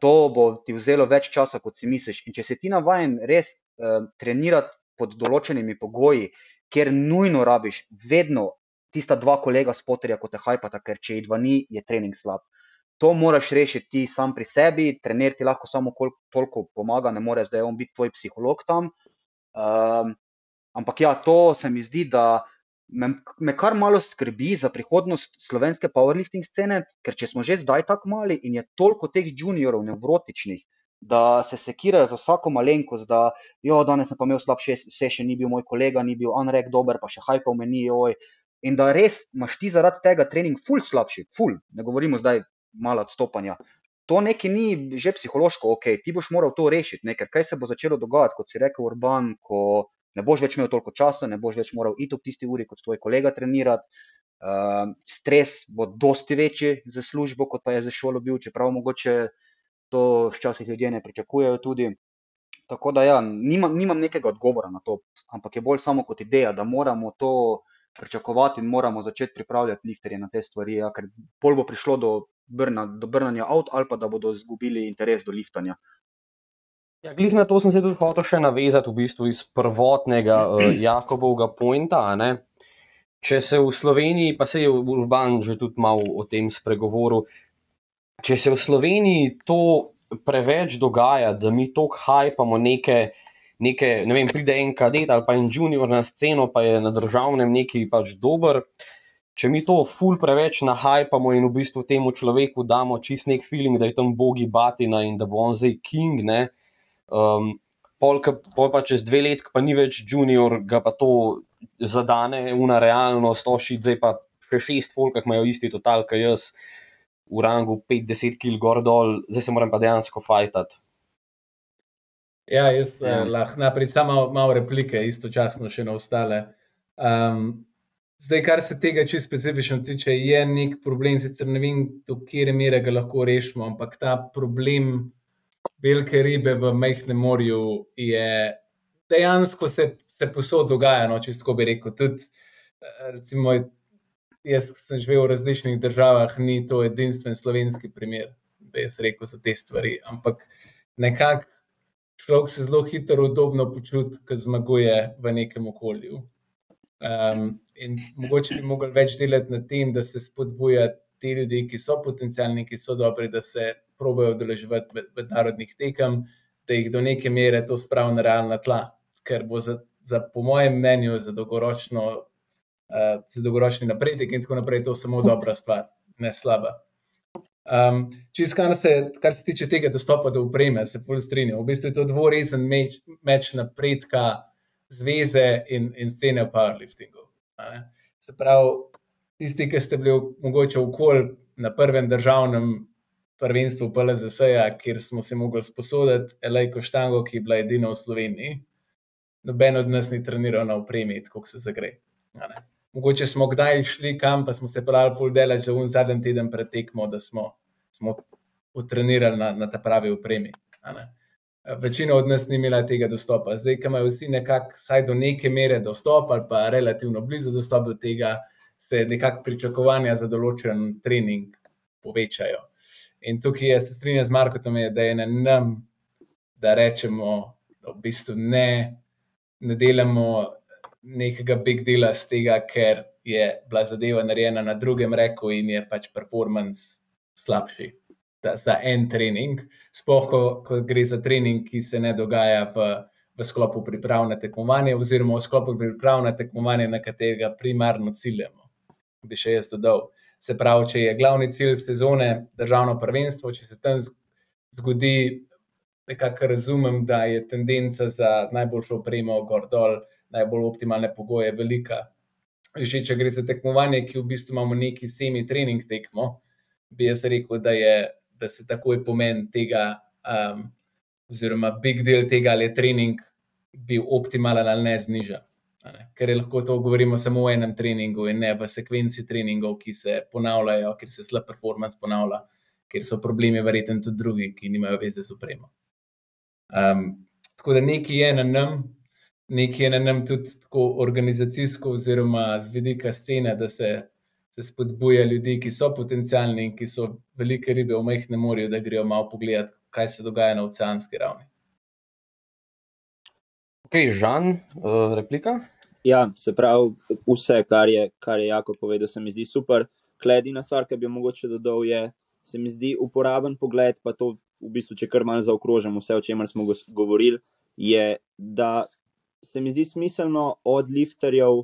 to bo ti vzelo več časa, kot si misliš. In če si ti navaden res uh, trenirati pod določenimi pogoji, kjer nujno rabiš vedno tista dva kolega spoterja, kot te hajpata, ker če jih dva ni, je trening slab. To moraš rešiti ti sam pri sebi, trener ti lahko samo kol, toliko pomaga, ne more zdaj on biti tvoj psiholog tam. Um, ampak ja, to se mi zdi, da me, me kar malo skrbi za prihodnost slovenske powerlifting scene, ker če smo že zdaj tako mali in je toliko teh juniorov nevrotičnih, da se sekirajo za vsako malenkost, da jo, danes sem pa imel slab session, ni bil moj kolega, ni bil Anrek dober, pa še hajpal meni, joj. In da res imaš ti zaradi tega trening ful slabši, ful, ne govorimo zdaj malo odstopanja. To nekaj ni že psihološko ok, ti boš moral to rešiti, ne? ker kaj se bo začelo dogajati, kot si rekel Urban, ko ne boš več imel toliko časa, ne boš več moral iti ob tisti uri kot tvoj kolega trenirati. Uh, stres bo dosti večji za službo, kot pa je za šolo bil, čeprav mogoče to včasih ljudje ne pričakujejo tudi. Tako da ja, nimam, nimam nekega odgovora na to, ampak je bolj samo kot ideja, da moramo to pričakovati in moramo začeti pripravljati lifterje na te stvari, ja, ker pol bo prišlo do, brna, do brnanja avt ali pa da bodo izgubili interes do liftanja. Ja, glih na to sem se tudi hotel še navezati, v bistvu iz prvotnega uh, Jakobovega pointa. Če se v Sloveniji, pa se je Urban že tudi malo o tem spregovoril, če se v Sloveniji to preveč dogaja, da mi toliko hajpamo neke, neke, ne vem, pride en kadet ali pa en junior na sceno, pa je na državnem neki pač dober. Če mi to ful preveč nahajpamo in v bistvu temu človeku damo čist nek feeling, da je tam bogi batina in da bo on zdaj king, ne. Um, pol, ka, pol pa čez dve let, pa ni več junior, ga pa to zadane, una realnost, oši, zdaj pa še šest folk, ki imajo isti total, kot jaz, v rangu 5-10 kg gor dol, zdaj se moram pa dejansko fajtati. Ja, jaz Ja. ja. lahko naprej samo malo, malo replike, istočasno še na ostale. Um, zdaj, kar se tega čisto specifično tiče, je nek problem, sicer ne vem, do kere mere ga lahko rešimo, ampak ta problem velike ribe v majhnem morju je dejansko se, se posod dogaja, no, če tako bi rekel. Tudi, eh, recimo, jaz sem živel v različnih državah, ni to edinstven slovenski primer, da jaz rekel za te stvari, ampak nekako človek se zelo hitro udobno počuti, ko zmaguje v nekem okolju. Um, in mogoče bi mogli več delati na tem, da se spodbuja te ljudi, ki so potencialni, ki so dobri, da se probejo udeleževati mednarodnih tekem, da jih do neke mere to spravi na realna tla, ker bo za, za po mojem mnenju, za, dolgoročno, uh, za dolgoročni napredek in tako naprej to samo dobra stvar, ne slaba. Um, Čisto, kar, se- kar se tiče tega dostopa do upreme, se bolj strinjam. V bistvu je to dvorezen meč, meč napredka zveze in, in scene v powerliftingu. Se pravi, tisti, ki ste bili mogoče okoli na prvem državnem prvenstvu PLZS-ja, kjer smo se mogli sposoditi Elejko štango, ki je bila edina v Sloveniji, noben od nas ni treniral na upremi, tako se zagre. Mogoče smo kdaj šli kam, pa smo se pravili, full delač za un zadnji teden pred tekmo, da smo, smo utrenirali na, na ta pravi ne. Večina od nas ni imela tega dostopa. Zdaj, ko imajo vsi nekako, vsaj do neke mere dostop, ali pa relativno blizu dostop do tega, se nekako pričakovanja za določen trening povečajo. In tukaj jaz se strinjam z Markotom, je, da je na nam, da rečemo, da v bistvu ne, ne delamo nekega big dela z tega, ker je bila zadeva narejena na drugem reku in je pač performance slabši za, za en trening. Sploh, ko, ko gre za trening, ki se ne dogaja v, v sklopu priprav na tekmovanje, oziroma v sklopu priprav na tekmovanje, na katerega primarno ciljamo. Bi še jaz dodal. Se pravi, če je glavni cilj sezone državno prvenstvo, če se tam zgodi, nekako razumem, da je tendenca za najboljšo opremo gor dol, najbolj optimalne pogoje velika. Že če gre za tekmovanje, ki v bistvu imamo neki semi-trening tekmo, bi jaz rekel, da, je, da se takoj pomen tega, um, oziroma big del tega, ali je trening bil optimalen ali ne, zniža. Ker je lahko to govorimo samo o enem treningu in ne v sekvenci treningov, ki se ponavljajo, ker se slab performance ponavlja, ker so problemi verjetno tudi drugi, ki nimajo veze z opremo. Um, tako da nekaj je na nam, nekaj je na nam tudi tako organizacijsko, oziroma z vidika scene, da se, se spodbuja ljudi, ki so potencialni in ki so velike ribe v majhnem morju, da grejo malo pogledat, kaj se dogaja na oceanski ravni. Ok, Žan, uh, replika. Ja, se pravi, vse, kar je, kar je Jako povedal, se mi zdi super. Kledina stvar, ki bi jo mogoče dodal, je, se mi zdi uporaben pogled, pa to v bistvu, če kar malo zaokrožim vse, o čemer smo govorili, je, da se mi zdi smiselno od lifterjev,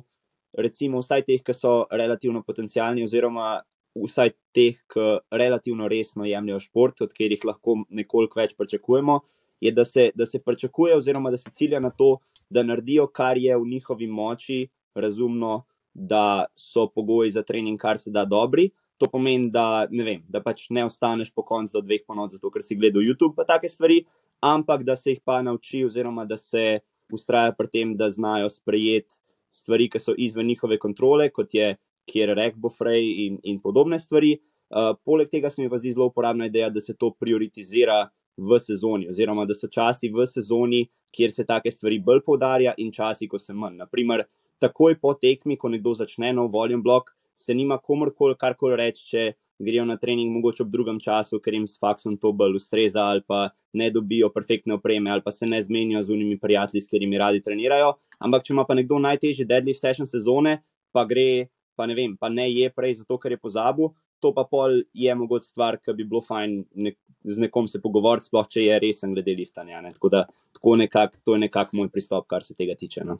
recimo vsaj teh, ki so relativno potencialni, oziroma vsaj teh, ki relativno resno jemljajo šport, od katerih lahko nekoliko več pričakujemo, je, da se, da se pričakuje, oziroma da se cilja na to, da naredijo, kar je v njihovi moči, razumno, da so pogoji za trening, kar se da dobri. To pomeni, da ne, vem, da pač ne ostaneš po koncu do dveh ponoči, zato ker si gledal YouTube in take stvari, ampak da se jih pa nauči, oziroma da se ustraja pri tem, da znajo sprejeti stvari, ki so izven njihove kontrole, kot je kjer rek bo frej in, in podobne stvari. Uh, poleg tega se mi pa zdi zelo uporabna ideja, da se to prioritizira v sezoni, oziroma da so časi v sezoni, kjer se take stvari bolj poudarja, in časi, ko se manj. Naprimer, takoj po tekmi, ko nekdo začne nov volume blok, se nima komorkoli karkoli reči, če grejo na trening, mogoče ob drugem času, ker jim s faksom to bolj ustreza, ali pa ne dobijo perfektne opreme, ali pa se ne zmenijo z unimi prijatelji, s katerimi radi trenirajo. Ampak, če ima pa nekdo najtežji deadlift session sezone, pa gre, pa ne vem, pa ne je prej zato, ker je pozabil, to pa pol je mogoče stvar, ki bi bilo fajn nek, z nekom se pogovoriti, sploh če je resen glede liftanja. Ne? Tako da tako nekak, to je nekako moj pristop, kar se tega tiče. No?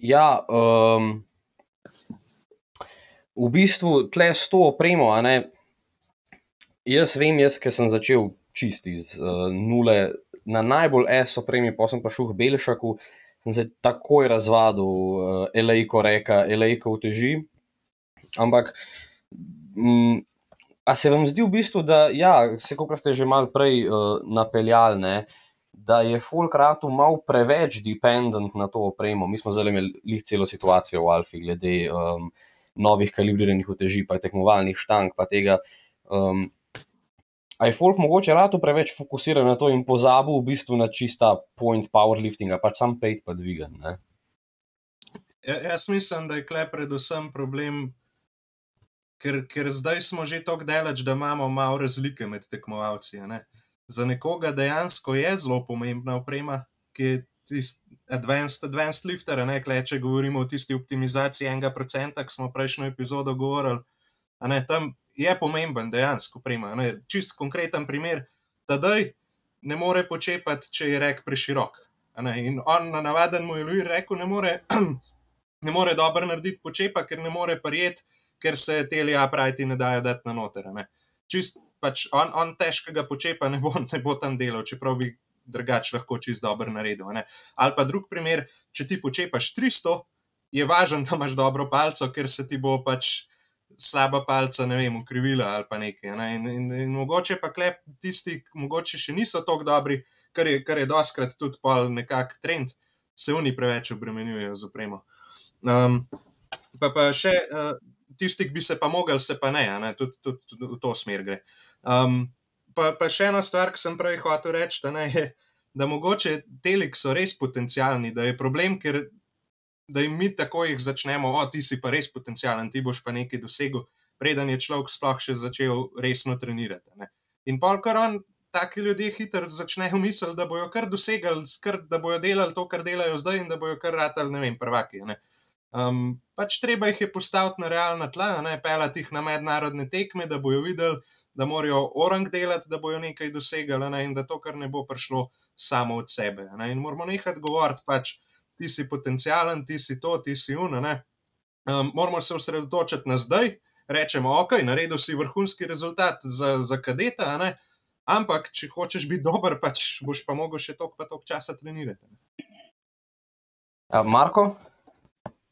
Ja, um, v bistvu tle s to opremo, ne, jaz vem, jaz, ki sem začel čisti iz uh, nule na najbolj S opremi, pa sem pa šel v Belšaku, sem se takoj razvadil, uh, elejko reka, elejko uteži. Ampak, mm, a se vam zdi v bistvu, da, ja, se kot ste že malo prej uh, napeljali, da je Fulkratu mal preveč dependent na to opremo. Mi smo zdaj imeli celo situacijo v Alfi glede um, novih kalibriranih uteži, pa tekmovalnih štang, pa tega. Um, A je folk mogoče rado preveč fokusiran na to in pozabil v bistvu na čista point powerliftinga, pač sam pejt pa dvigan. Ne? Ja, jaz mislim, da je kle predvsem problem, ker, ker zdaj smo že tako daleč, da imamo malo razlike med tekmovalci. ne. Za nekoga dejansko je zelo pomembna oprema, ki je tisti advanced, advanced lifter, ne kle, če govorimo o tisti optimizaciji enega procenta, ki smo prejšnjo epizodo govorili. Ne, tam je pomemben dejansko. Čist konkreten primer, tedaj ne more počepati, če je rek preširok. In on na navaden mu je Louis rekel, ne more, (clears throat) ne more dobro narediti počepa, ker ne more prijeti ker se teli aprajti ne dajo dati na noter. Čist pač on, on težkega počepa ne bo, ne bo tam delal, čeprav bi drugače lahko čist dobro naredil. Ali pa drug primer, če ti počepaš 300, je važno, da imaš dobro palco, ker se ti bo pač slaba palca, ne vem, ukrivila ali pa nekaj. Ne? In, in, in mogoče pa klep tisti, ki mogoče še niso tako dobri, kar je, kar je doskrat tudi pol nekak trend, se oni preveč obremenjujejo z opremo. Um, pa, pa še uh, tisti, ki bi se pa mogli, se pa ne, ne? Tudi, tudi, tudi v to smer gre. Um, pa, pa še ena stvar, ki sem prej hotel reči, da, ne, je, da mogoče telik so res potencialni, da je problem, ker da jim mi tako jih začnemo, o, ti si pa res potencijalen, ti boš pa nekaj dosegel, preden je človek sploh še začel resno trenirati. Ne. In pol, kar on, taki ljudje hitro začnejo misliti, da bojo kar dosegali, kar, da bojo delali to, kar delajo zdaj, in da bojo kar ratali, ne vem, prvaki. Ne. Um, pač treba jih je postaviti na realna tla, ne pelati jih na mednarodne tekme, da bojo videli, da morajo orang delati, da bojo nekaj dosegali, ne, in da to, kar ne bo prišlo samo od sebe. Ne. In moramo nehati govoriti pač ti si potencijalen, ti si to, ti si uno. Um, moramo se osredotočiti na zdaj, rečemo, ok, naredil si vrhunski rezultat za, za kadeta, ampak če hočeš biti dober, pač boš pa mogel še toliko, pa toliko časa trenirati. Uh, Marko?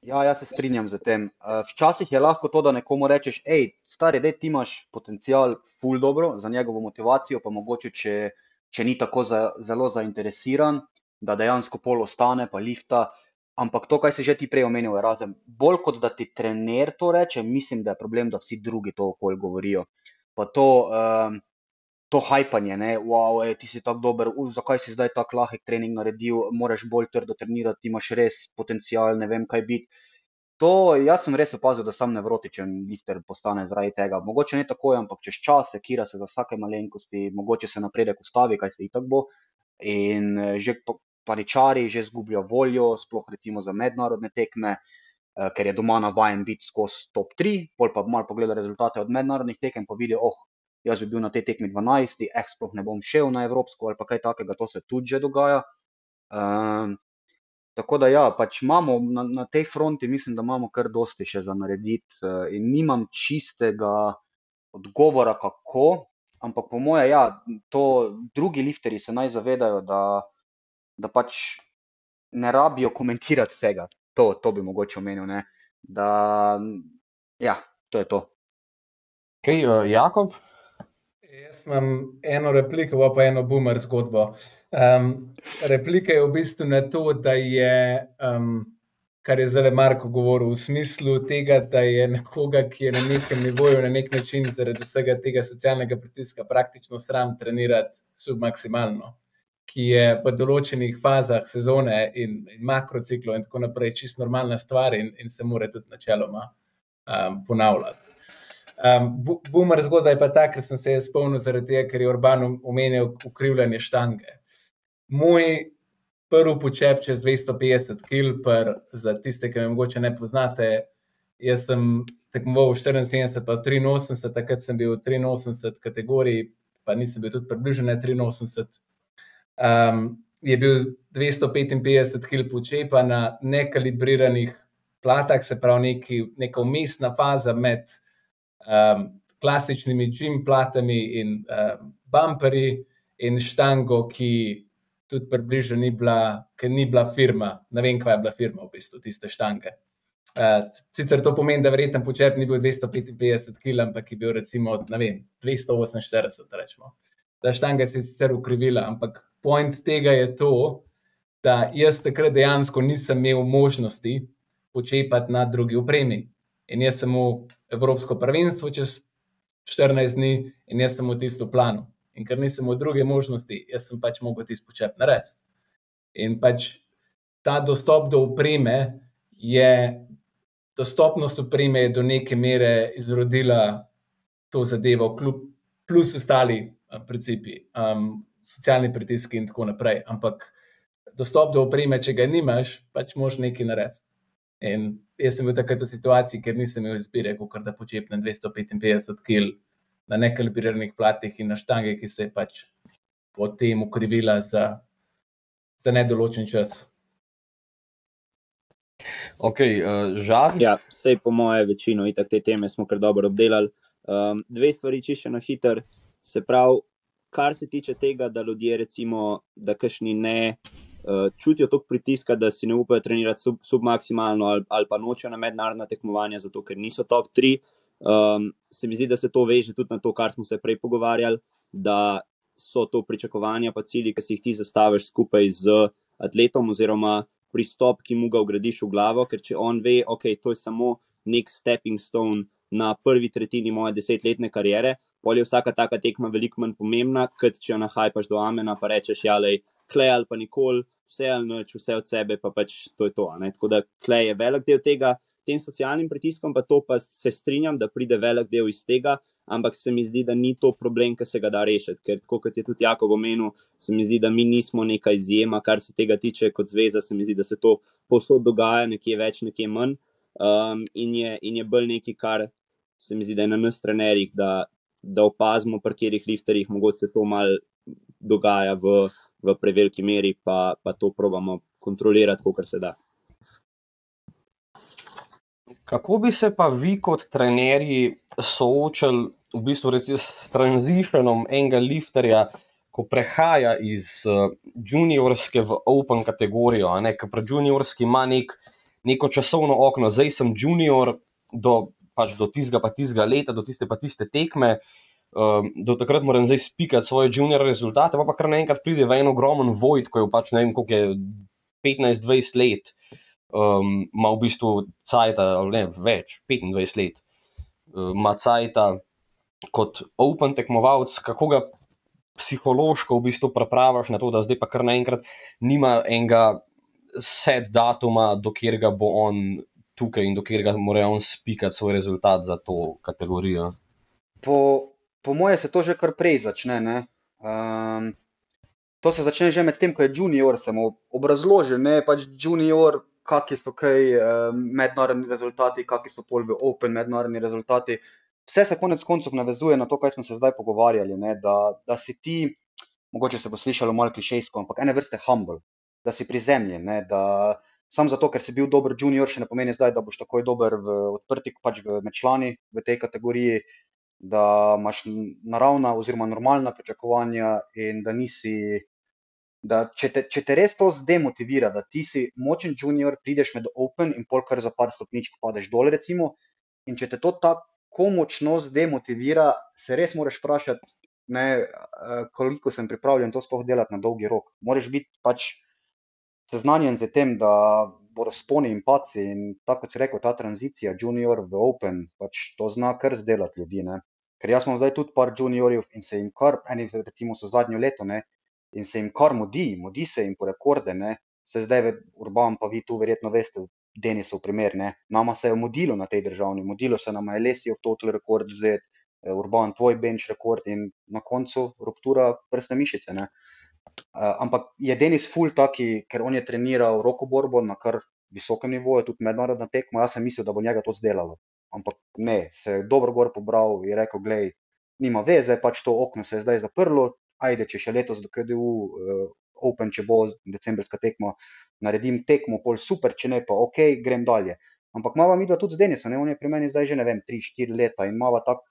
Ja, jaz se strinjam z tem. Včasih je lahko to, da nekomu rečeš, hej, stari, da ti imaš potencial, ful dobro za njegovo motivacijo, pa mogoče, če, če ni tako za, zelo zainteresiran, da dejansko pol ostane, pa lifta. Ampak to, kar si že ti prej omenil, je razen. Bolj kot da ti trener to reče, mislim, da je problem, da vsi drugi to okolje govorijo. Pa to, um, to hajpanje, ne, wow, ej, ti si tako dober, uh, zakaj si zdaj tako lahek trening naredil, moraš bolj trdo trenirati, imaš res potencial, ne vem kaj biti. To, jaz sem res opazil, da sem nevrotičen lifter postane zaradi tega. Mogoče ne tako, ampak čez čas kira se za vsake malenkosti, mogoče se napredek ustavi, kaj se itak bo. In že paničari že izgubljajo voljo, sploh recimo za mednarodne tekme, uh, ker je doma navaden biti skozi top 3, pol pa malo pogleda rezultate od mednarodnih tekem, pa vidi, oh, jaz bi bil na tej tekmi 12, eh, sploh ne bom šel na Evropsko ali pa kaj takega, to se tudi že dogaja. Um, tako da ja, pač imamo na, na tej fronti, mislim, da imamo kar dosti še za narediti uh, in nimam čistega odgovora, kako. Ampak po mojem, ja, to drugi lifteri se naj zavedajo, da da pač ne rabijo komentirati vsega. To, to bi mogoče omenil. Ne? Da, ja, to je to. Kaj, uh, Jakob? Jaz imam eno repliko, pa eno boomer zgodbo. Um, replika je v bistvu na to, da je, um, kar je zdaj Marko govoril, v smislu tega, da je nekoga, ki je na nekem nivoju, na nek način zaradi vsega tega socialnega pritiska, praktično stran trenirati submaksimalno ki je v določenih fazah sezone in, in makrociklu in tako naprej, čisto normalna stvar in, in se mora tudi načeloma um, ponavljati. Um, Boomer zgodba je pa ta, ker sem se spomnil zaradi tega, ker je Urban omenil ukrivljanje štange. Moj prvi počep čez 250 km, za tiste, ki me morda ne poznate, jaz sem tekmoval v 74, pa 83, takrat sem bil v 83 kategoriji, pa nisem bil tudi približen 83 um, je bil 255 kg počepa na nekalibriranih platah, se pravi, neki, neka umestna faza med um, klasičnimi čim platami in um, bumperji in štango, ki tudi približno ni bila, ker ni bila firma. Ne vem, kaj je bila firma v bistvu tiste štange. Uh, sicer to pomeni, da verjetno počep ni bil 255 kg, ampak je bil recimo vem, 248, rečemo. Ta štanga se je sicer ukrivila, ampak point tega je to, da jaz takrat dejansko nisem imel možnosti počepati na drugi opremi. In jaz sem v Evropsko prvenstvo čez 14 dni in jaz sem v tisto planu. In ker nisem v druge možnosti, jaz sem pač mogel tisti počep narediti. In pač ta dostop do opreme je, dostopnost opreme je do neke mere izrodila to zadevo, kljub plus ostali principi. Um, socialni pritiski in tako naprej. Ampak dostop do opreme, če ga nimaš, pač moš nekaj narediti. In jaz sem bil takrat v situaciji, ker nisem imel izbire, kot da počepnem 255 kg na nekalibriranih platih in na štange, ki se je pač potem ukrivila za, za nedoločen čas. Ok, uh, žal. Ja, vse po moje večino, itak te teme smo kar dobro obdelali. Um, dve stvari čišče na hiter. Se pravi, kar se tiče tega, da ljudje, recimo, da kašni ne uh, čutijo toliko pritiska, da si ne upajo trenirati sub, submaksimalno ali, ali pa nočejo na mednarodna tekmovanja, zato ker niso top 3. Um, se mi zdi, da se to veže tudi na to, kar smo se prej pogovarjali, da so to pričakovanja, pa cilji, ki si jih ti zastaviš skupaj z atletom, oziroma pristop, ki mu ga ugradiš v glavo. Ker če on ve, ok, to je samo nek stepping stone na prvi tretjini moje desetletne kariere, pol je vsaka taka tekma veliko manj pomembna, kot če jo nahajpaš do amena, pa rečeš, ja, le, klej ali pa nikoli, vse ali noč, vse od sebe, pa pač to je to. Tako da klej je velik del tega, tem socialnim pritiskom, pa to pa se strinjam, da pride velik del iz tega, ampak se mi zdi, da ni to problem, ki se ga da rešiti. Ker, kot je tudi Jakob omenil, se mi zdi, da mi nismo neka izjema, kar se tega tiče, kot zveza. Se mi zdi, da se to posod dogaja, nekje več, nekje manj. Um, in, je, in je bolj nekaj, kar se mi zdi, da je na nas trenerjih, da, da opazimo, pri katerih lifterjih mogoče to mal dogaja v, v preveliki meri, pa, pa to probamo kontrolirati, kot se da. Kako bi se pa vi kot trenerji soočali v bistvu recimo, s tranzicionom enega lifterja, ko prehaja iz uh, juniorske v open kategorijo? Ker pri juniorski ima nek, neko časovno okno, zdaj sem junior do, pač do tistega pa tistega leta, do tiste pa tiste tekme. Um, do takrat moram zdaj spikati svoje junior rezultate, pa, pa kar naenkrat pride v en ogromen vojt, ko je pač ne vem, koliko je 15-20 let um, ima v bistvu cajt, ali ne več, 25 let, uh, ima um, cajt kot open tekmovalec, kako ga psihološko v bistvu prepravaš na to, da zdaj pa kar naenkrat nima enega set datuma, dokler ga bo on tukaj in dokler ga mora on spikati svoj rezultat za to kategorijo. Po, po moje se to že kar prej začne. Um, to se začne že med tem, ko je junior, samo obrazložen, ne pač junior, kakšni so kaj uh, mednarodni rezultati, kakšni so pol v Open mednarodni rezultati. Vse se konec koncev navezuje na to, kar smo se zdaj pogovarjali. Ne, da, da si ti, mogoče se bo slišalo malo klišejsko, ampak ene vrste humble, da si prizemljen. Sam zato, ker si bil dober junior, še ne pomeni zdaj, da boš takoj dober v odprti, pač v, med člani v tej kategoriji, da imaš naravna oziroma normalna pričakovanja in da nisi da če te, če te res to zdemotivira, da ti si močen junior, prideš med Open in polkar za par stopničk padeš dol, recimo, in če te to tako močno zdemotivira, se res moraš vprašati, ne, koliko sem pripravljen to sploh delati na dolgi rok. Moraš biti pač seznanjen z tem, da bodo sponi in paci in tako kot si rekel, ta tranzicija junior v Open, pač to zna kar zdelati ljudi, ne. Ker jaz imam zdaj tudi par juniorjev in se jim kar, eni recimo so zadnjo leto, ne, in se jim kar mudi, mudi se jim po rekorde, ne? se zdaj, urban, pa vi tu verjetno veste, Denisov primer, ne? nama se je mudilo na tej državni, mudilo se nam je lesijo total rekord Z, eh, urban, tvoj bench rekord in na koncu ruptura prste mišice. Ne? Uh, ampak je Denis full taki, ker on je treniral roko borbo na kar visokem nivoju, tudi mednarodna tekma, jaz sem mislil, da bo njega to zdelalo. Ampak ne, se je dobro gor pobral in rekel, gledaj, nima veze, pač to okno se je zdaj zaprlo, ajde, če še letos do KDU uh, eh, Open, če bo decembrska tekma, naredim tekmo, pol super, če ne pa ok, grem dalje. Ampak mava mi dva tudi z Denisom, on je pri meni zdaj že ne vem, 3-4 leta in mava tak,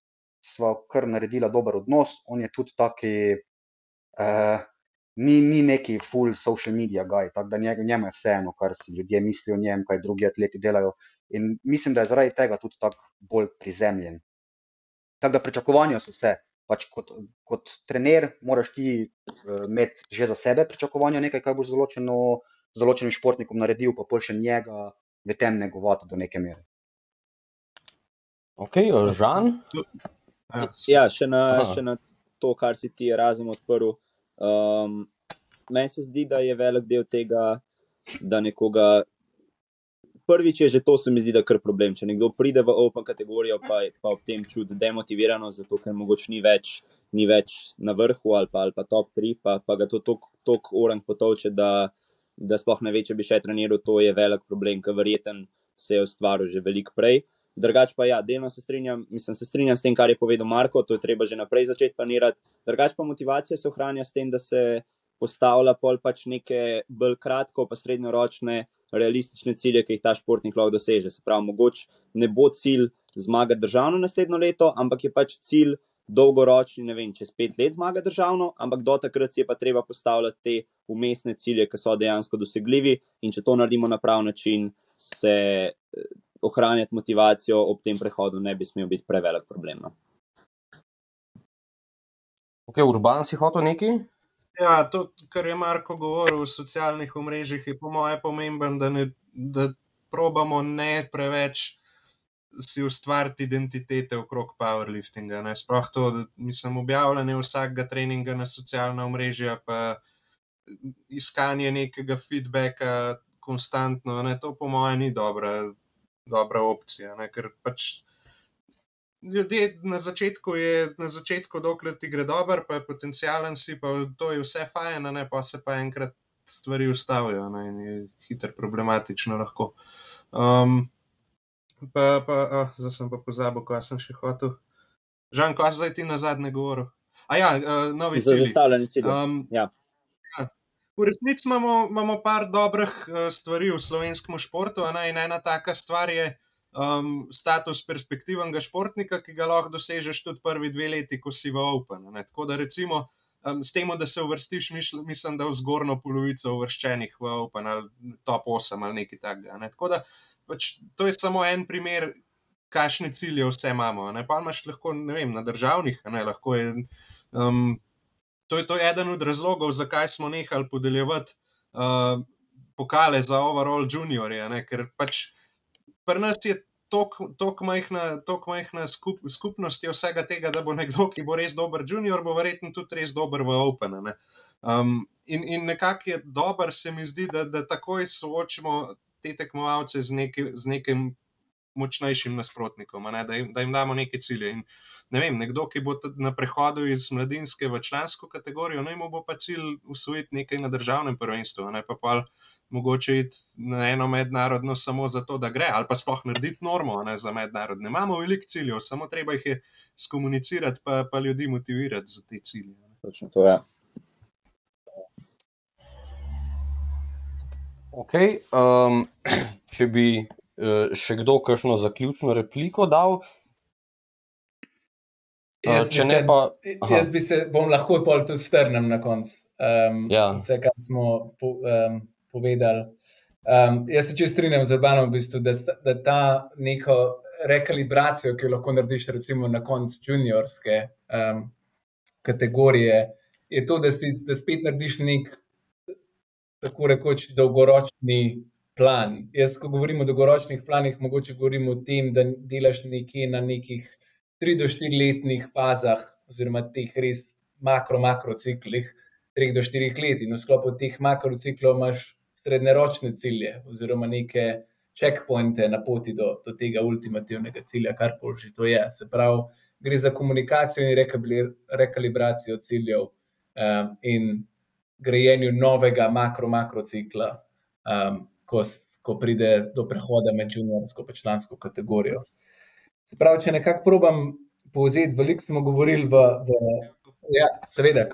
sva kar naredila dober odnos, on je tudi taki, uh, ni, ni neki full social media guy, tako da njemu je vseeno, kar si ljudje mislijo o njem, kaj drugi atleti delajo. In mislim, da je zaradi tega tudi tako bolj prizemljen. Tako da pričakovanja so vse pač kot, kot trener, moraš ti uh, imeti že za sebe pričakovanja, nekaj, kar boš z določenim športnikom naredil, pa pol še njega v tem negovati do neke mere. Ok, Žan. Ja, še na, še na to, kar si ti razum odprl. Um, meni se zdi, da je velik del tega, da nekoga prvič je že to, se mi zdi, da je kar problem. Če nekdo pride v open kategorijo, pa, pa ob tem čuti demotivirano, zato ker mogoče ni več, ni več na vrhu ali pa, ali pa top 3, pa, pa ga to tako orang potovče, da, da sploh ne ve, če bi še treniral, to je velik problem, ker verjeten se je ustvaril že veliko prej. Drugač pa ja, delno se strinjam, mislim, se strinjam s tem, kar je povedal Marko, to je treba že naprej začeti planirati. Drugač pa motivacija se ohranja s tem, da se postavlja pol pač neke bolj kratko, pa srednjeročne, realistične cilje, ki jih ta športnik lahko doseže. Se pravi, mogoče ne bo cilj zmagati državno naslednjo leto, ampak je pač cilj dolgoročni, ne vem, čez pet let zmaga državno, ampak do takrat si je pa treba postavljati te umestne cilje, ki so dejansko dosegljivi in če to naredimo na prav način, se ohranjati motivacijo ob tem prehodu ne bi smel biti prevelik problem. No. Ok, urban si hotel nekaj? Ja, to, kar je Marko govoril o socialnih omrežjih, je po mojem pomemben, da, ne, da probamo ne preveč si ustvariti identitete okrog powerliftinga. Ne. Sploh to, da nisem objavljanje vsakega treninga na socialna omrežja, pa iskanje nekega feedbacka konstantno, ne. to po mojem ni dobra, dobra opcija, ne. ker pač ljudje na začetku je, na začetku, dokler ti gre dobro, pa je potencijalen si, pa to je vse fajn, ne pa se pa enkrat stvari ustavijo ne, in je hitro problematično lahko. Um, pa, pa, oh, zdaj sem pa pozabil, kaj sem še hotel. Žan, kaj zdaj ti na zadnje govoril? A ja, uh, novi cilji. Um, ja. V resnici imamo, imamo par dobrih uh, stvari v slovenskem športu, ne, in ena taka stvar je, um, status perspektivnega športnika, ki ga lahko dosežeš tudi prvi dve leti, ko si v Open. Ne. Tako da recimo um, s tem, da se uvrstiš, mišl, mislim, da v zgornjo polovico uvrščenih v Open ali top 8 ali nekaj takega. Ne. Tako da pač, to je samo en primer. Kakšne cilje vse imamo? Ne? Pa imaš lahko, vem, na državnih, ne? lahko je. Um, to, je to eden od razlogov, zakaj smo nehali podeljevati uh, pokale za overall juniorje, ne? ker pač pri nas je tako majhna, majhna skup, skupnost vsega tega, da bo nekdo, ki bo res dober junior, bo verjetno tudi res dober v Open. Ne? Um, in in nekako je dober, se mi zdi, da, da takoj soočimo te tekmovalce z, neki, z nekim močnejšim nasprotnikom, ne? da, jim, da jim damo neke cilje. In, ne vem, nekdo, ki bo na prehodu iz mladinske v člansko kategorijo, naj mu bo pa cilj usvojiti nekaj na državnem prvenstvu, ne pa pa mogoče iti na eno mednarodno samo zato, da gre, ali pa sploh narediti normo ne, za mednarodne. Imamo veliko ciljev, samo treba jih je skomunicirati, pa, pa ljudi motivirati za te cilje. Točno to je. Ja. Okay, um, (clears throat) če bi še kdo kakšno zaključno repliko dal. Uh, jaz, bi se, pa, jaz bi se, bom lahko tudi strnil na koncu. Um, ja. Vse, kar smo po, um, povedali. Um, jaz se čest strinjam z Urbanom, v bistvu, da, da ta neko rekalibracijo, ki jo lahko narediš, recimo na koncu juniorske um, kategorije, je to, da, si, da spet narediš nek tako rekoč dolgoročni plan. Jaz, ko govorim o dolgoročnih planih, mogoče govorim o tem, da delaš nekje na nekih 3 do 4 letnih fazah, oziroma teh res makro-makro ciklih. 3 do 4 let, in v sklopu teh makrociklov imaš srednjeročne cilje, oziroma neke checkpointe na poti do, do tega ultimativnega cilja, kar koli že to je. Se pravi, gre za komunikacijo in rekalibracijo ciljev um, in grejenju novega makro-makro cikla, um, ko, ko pride do prehoda med juniorsko in člansko kategorijo. Se pravi, če nekako probam povzeti, veliko smo govorili v. v Ja, seveda.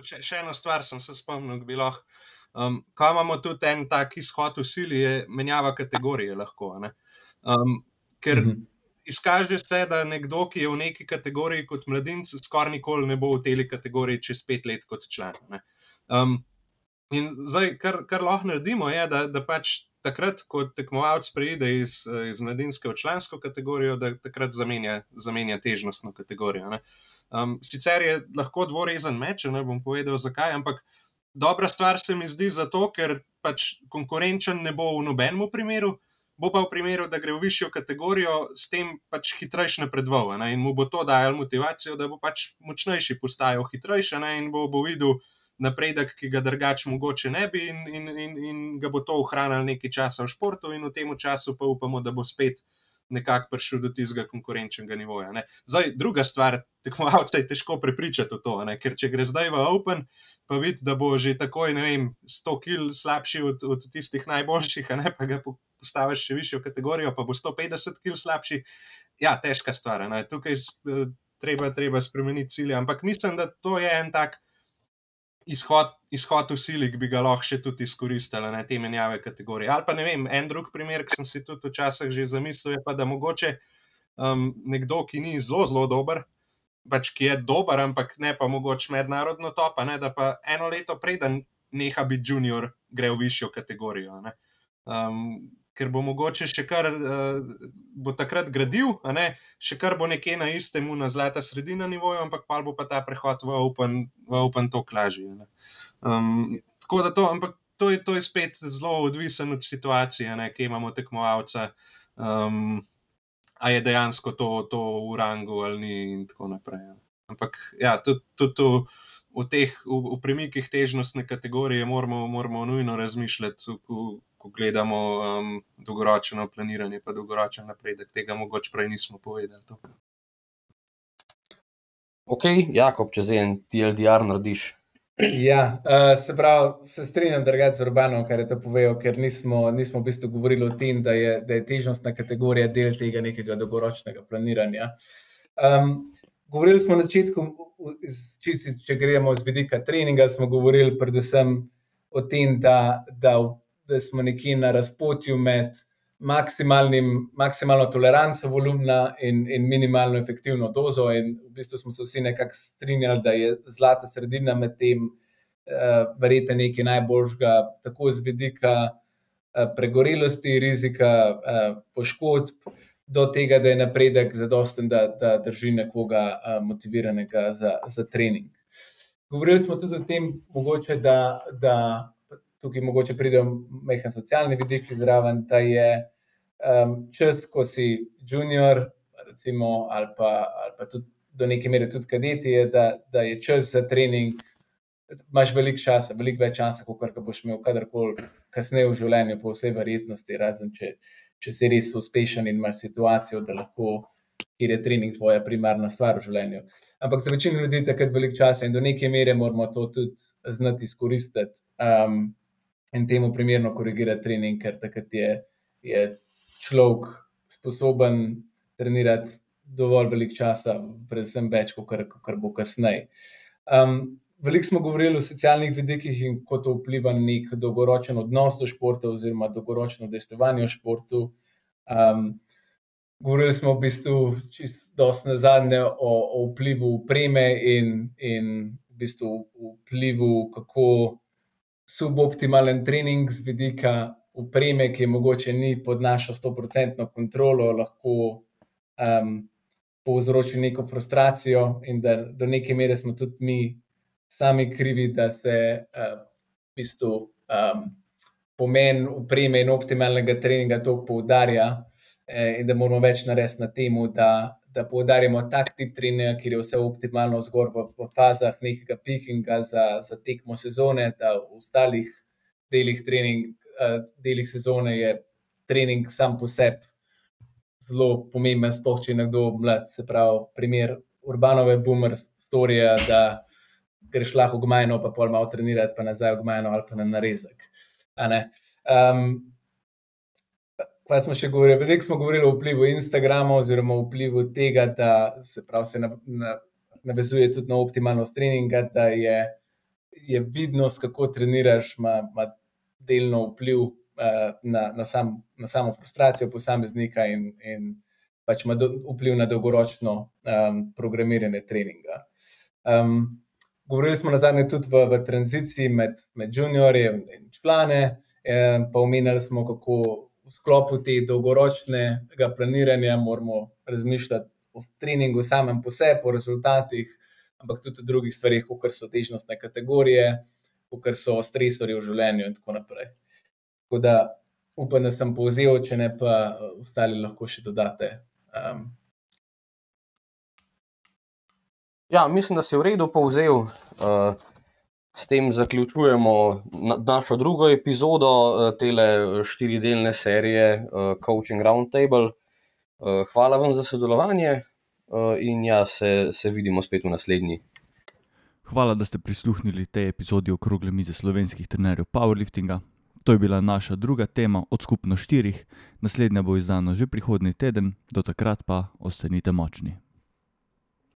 Še, še eno stvar sem se spomnil, bi lahko Um, ko imamo tudi en tak izhod v sili, je menjava kategorije lahko. Um, ker mm -hmm. izkaže se, da nekdo, ki je v neki kategoriji kot mladinec, skoraj nikoli ne bo v tej kategoriji čez pet let kot član. Um, in zdaj, kar, kar lahko naredimo, je, da, da pač takrat, ko tekmovalec preide iz, iz mladinske v člansko kategorijo, da takrat zamenja, zamenja težnostno kategorijo. Um, sicer je lahko dvorezen meč, ne bom povedal zakaj, ampak dobra stvar se mi zdi zato, ker pač konkurenčen ne bo v nobenem primeru, bo pa v primeru, da gre v višjo kategorijo, s tem pač hitrejši napredoval in mu bo to dajalo motivacijo, da bo pač močnejši postajal hitrejši in bo, bo videl napredek, ki ga drugače mogoče ne bi, in, in, in, in ga bo to ohranil nekaj časa v športu, in v tem času pa upamo, da bo spet nekako prišel do tistega konkurenčnega nivoja. Ne. Zdaj, druga stvar, (laughs) tekmovalce je težko prepričati v to, ne, ker če gre zdaj v Open, pa vidi, da bo že takoj, ne vem, 100 kg slabši od, od tistih najboljših, ne, pa ga postaviš še višjo kategorijo, pa bo 150 kg slabši. Ja, težka stvar. Ne. Tukaj je treba, treba spremeniti cilje. Ampak mislim, da to je en tak izhod, izhod v sili, ki bi ga lahko še tudi izkoristili, ne te menjave kategorije. Ali pa ne vem, en drug primer, ki sem si tudi včasih že zamislil, je pa, da mogoče um, nekdo, ki ni zelo, zelo dober. Pač, ki je dober, ampak ne pa mogoče mednarodno topa, ne, da pa eno leto preden neha biti junior, gre v višjo kategorijo. Um, ker bo mogoče še kar, uh, bo takrat gradil, ne, še kar bo nekje na istem, na zlata sredina nivoju, ampak pa bo pa ta prehod v Open, v open to klažje. Um, tako da to, ampak to je, to je spet zelo odvisen od situacije, ki imamo tekmovalca. Um, A je dejansko to, to v rangu ali ni, in tako naprej. Ampak, ja, tudi, tudi v, v teh v, v premikih težnostne kategorije moramo, moramo nujno razmišljati, v, ko gledamo um, dolgoročno planiranje, pa dolgoročen napredek. Tega mogoče prej nismo povedali. Tukaj. Ok, Jakob, če zdaj en TLDR narediš. Ja, uh, se pravi, se strinjam, da je z Urbanom, kar je to povedal, ker nismo, nismo v bistvu govorili o tem, da je, da je težnostna kategorija del tega nekega dolgoročnega planiranja. Um, govorili smo na začetku, če gremo z vidika treninga, smo govorili predvsem o tem, da, da da smo nekje na razpotju med maksimalno toleranco volumna in, in minimalno efektivno dozo. In v bistvu smo se vsi nekako strinjali, da je zlata sredina med tem, uh, verjete, nekaj najboljšega, tako z vidika uh, pregorelosti, rizika uh, poškodb. Do tega, da je napredek zadosten, da, da drži nekoga uh, motiviranega za, za trening. Govorili smo tudi o tem, mogoče, da, da tukaj mogoče pridejo mehki socialni vidiki zraven, da je um, čas, ko si junior, recimo, ali, pa, ali pa tudi do neke mere tudi kadeti, je, da, da je čas za trening. Imáš veliko časa, veliko več časa, kot ga boš imel kadarkoli kasneje v življenju, po vsej verjetnosti, razen če, če si res uspešen in imaš situacijo, da lahko, kjer je trening tvoja primarna stvar v življenju. Ampak za večino ljudi je takrat veliko časa in do neke mere moramo to tudi znati izkoristiti. Um, in temu primerno korigirati trening, ker takrat je, je človek sposoben trenirati dovolj velik časa, predvsem več, kot kar, kar bo kasneje. Um, veliko smo govorili o socialnih vidikih in kako to vpliva na nek dolgoročen odnos do športa, oziroma dolgoročno dejstvovanje v športu. Um, govorili smo v bistvu čisto na zadnje o, o vplivu upreme in, in v bistvu vplivu, kako suboptimalen trening z vidika upreme, ki mogoče ni pod našo 100% kontrolo, lahko um, povzroči neko frustracijo, in da do neke mere smo tudi mi sami krivi, da se uh, v bistvu um, pomen upreme in optimalnega treninga to poudarja, eh, in da moramo več narediti na tem, da da poudarjamo tak tip treninga, kjer je vse optimalno zgor v, v fazah nekega pikinga za, za tekmo sezone, da v ostalih delih, trening, uh, delih sezone je trening sam po sebi zelo pomemben, spoh če je nekdo mlad. Se pravi, primer urbanove boomer storija, da greš lahko v gmajno, pa pol malo trenirati, pa nazaj v gmajno ali pa na narezek. Kaj smo še govorili? Veliko smo govorili o vplivu Instagrama, oziroma o vplivu tega, da se, pravi, se na, na, navezuje tudi na optimalnost treninga, da je, je vidnost, kako treniraš, ima, ima delno vpliv uh, na, na, sam, na samo frustracijo posameznika in, in pač ima do, vpliv na dolgoročno um, programiranje treninga. Um, govorili smo na zadnje tudi v, v tranziciji med, med juniorjem in člane, um, pa omenjali smo, kako sklopu te dolgoročnega planiranja moramo razmišljati o treningu samem po sebi, o rezultatih, ampak tudi o drugih stvarih, kot so težnostne kategorije, kot so stresori v življenju in tako naprej. Tako da upam, da sem povzel, če ne pa ostali lahko še dodate. Um. Ja, mislim, da si v redu povzel. Uh, S tem zaključujemo našo drugo epizodo eh, te štiridelne serije eh, Coaching Roundtable. Eh, hvala vam za sodelovanje in ja, se, se vidimo spet v naslednji. Hvala, da ste prisluhnili tej epizodi okrogle mize slovenskih trenerjev powerliftinga. To je bila naša druga tema od skupno štirih, naslednja bo izdana že prihodnji teden, do takrat pa ostanite močni.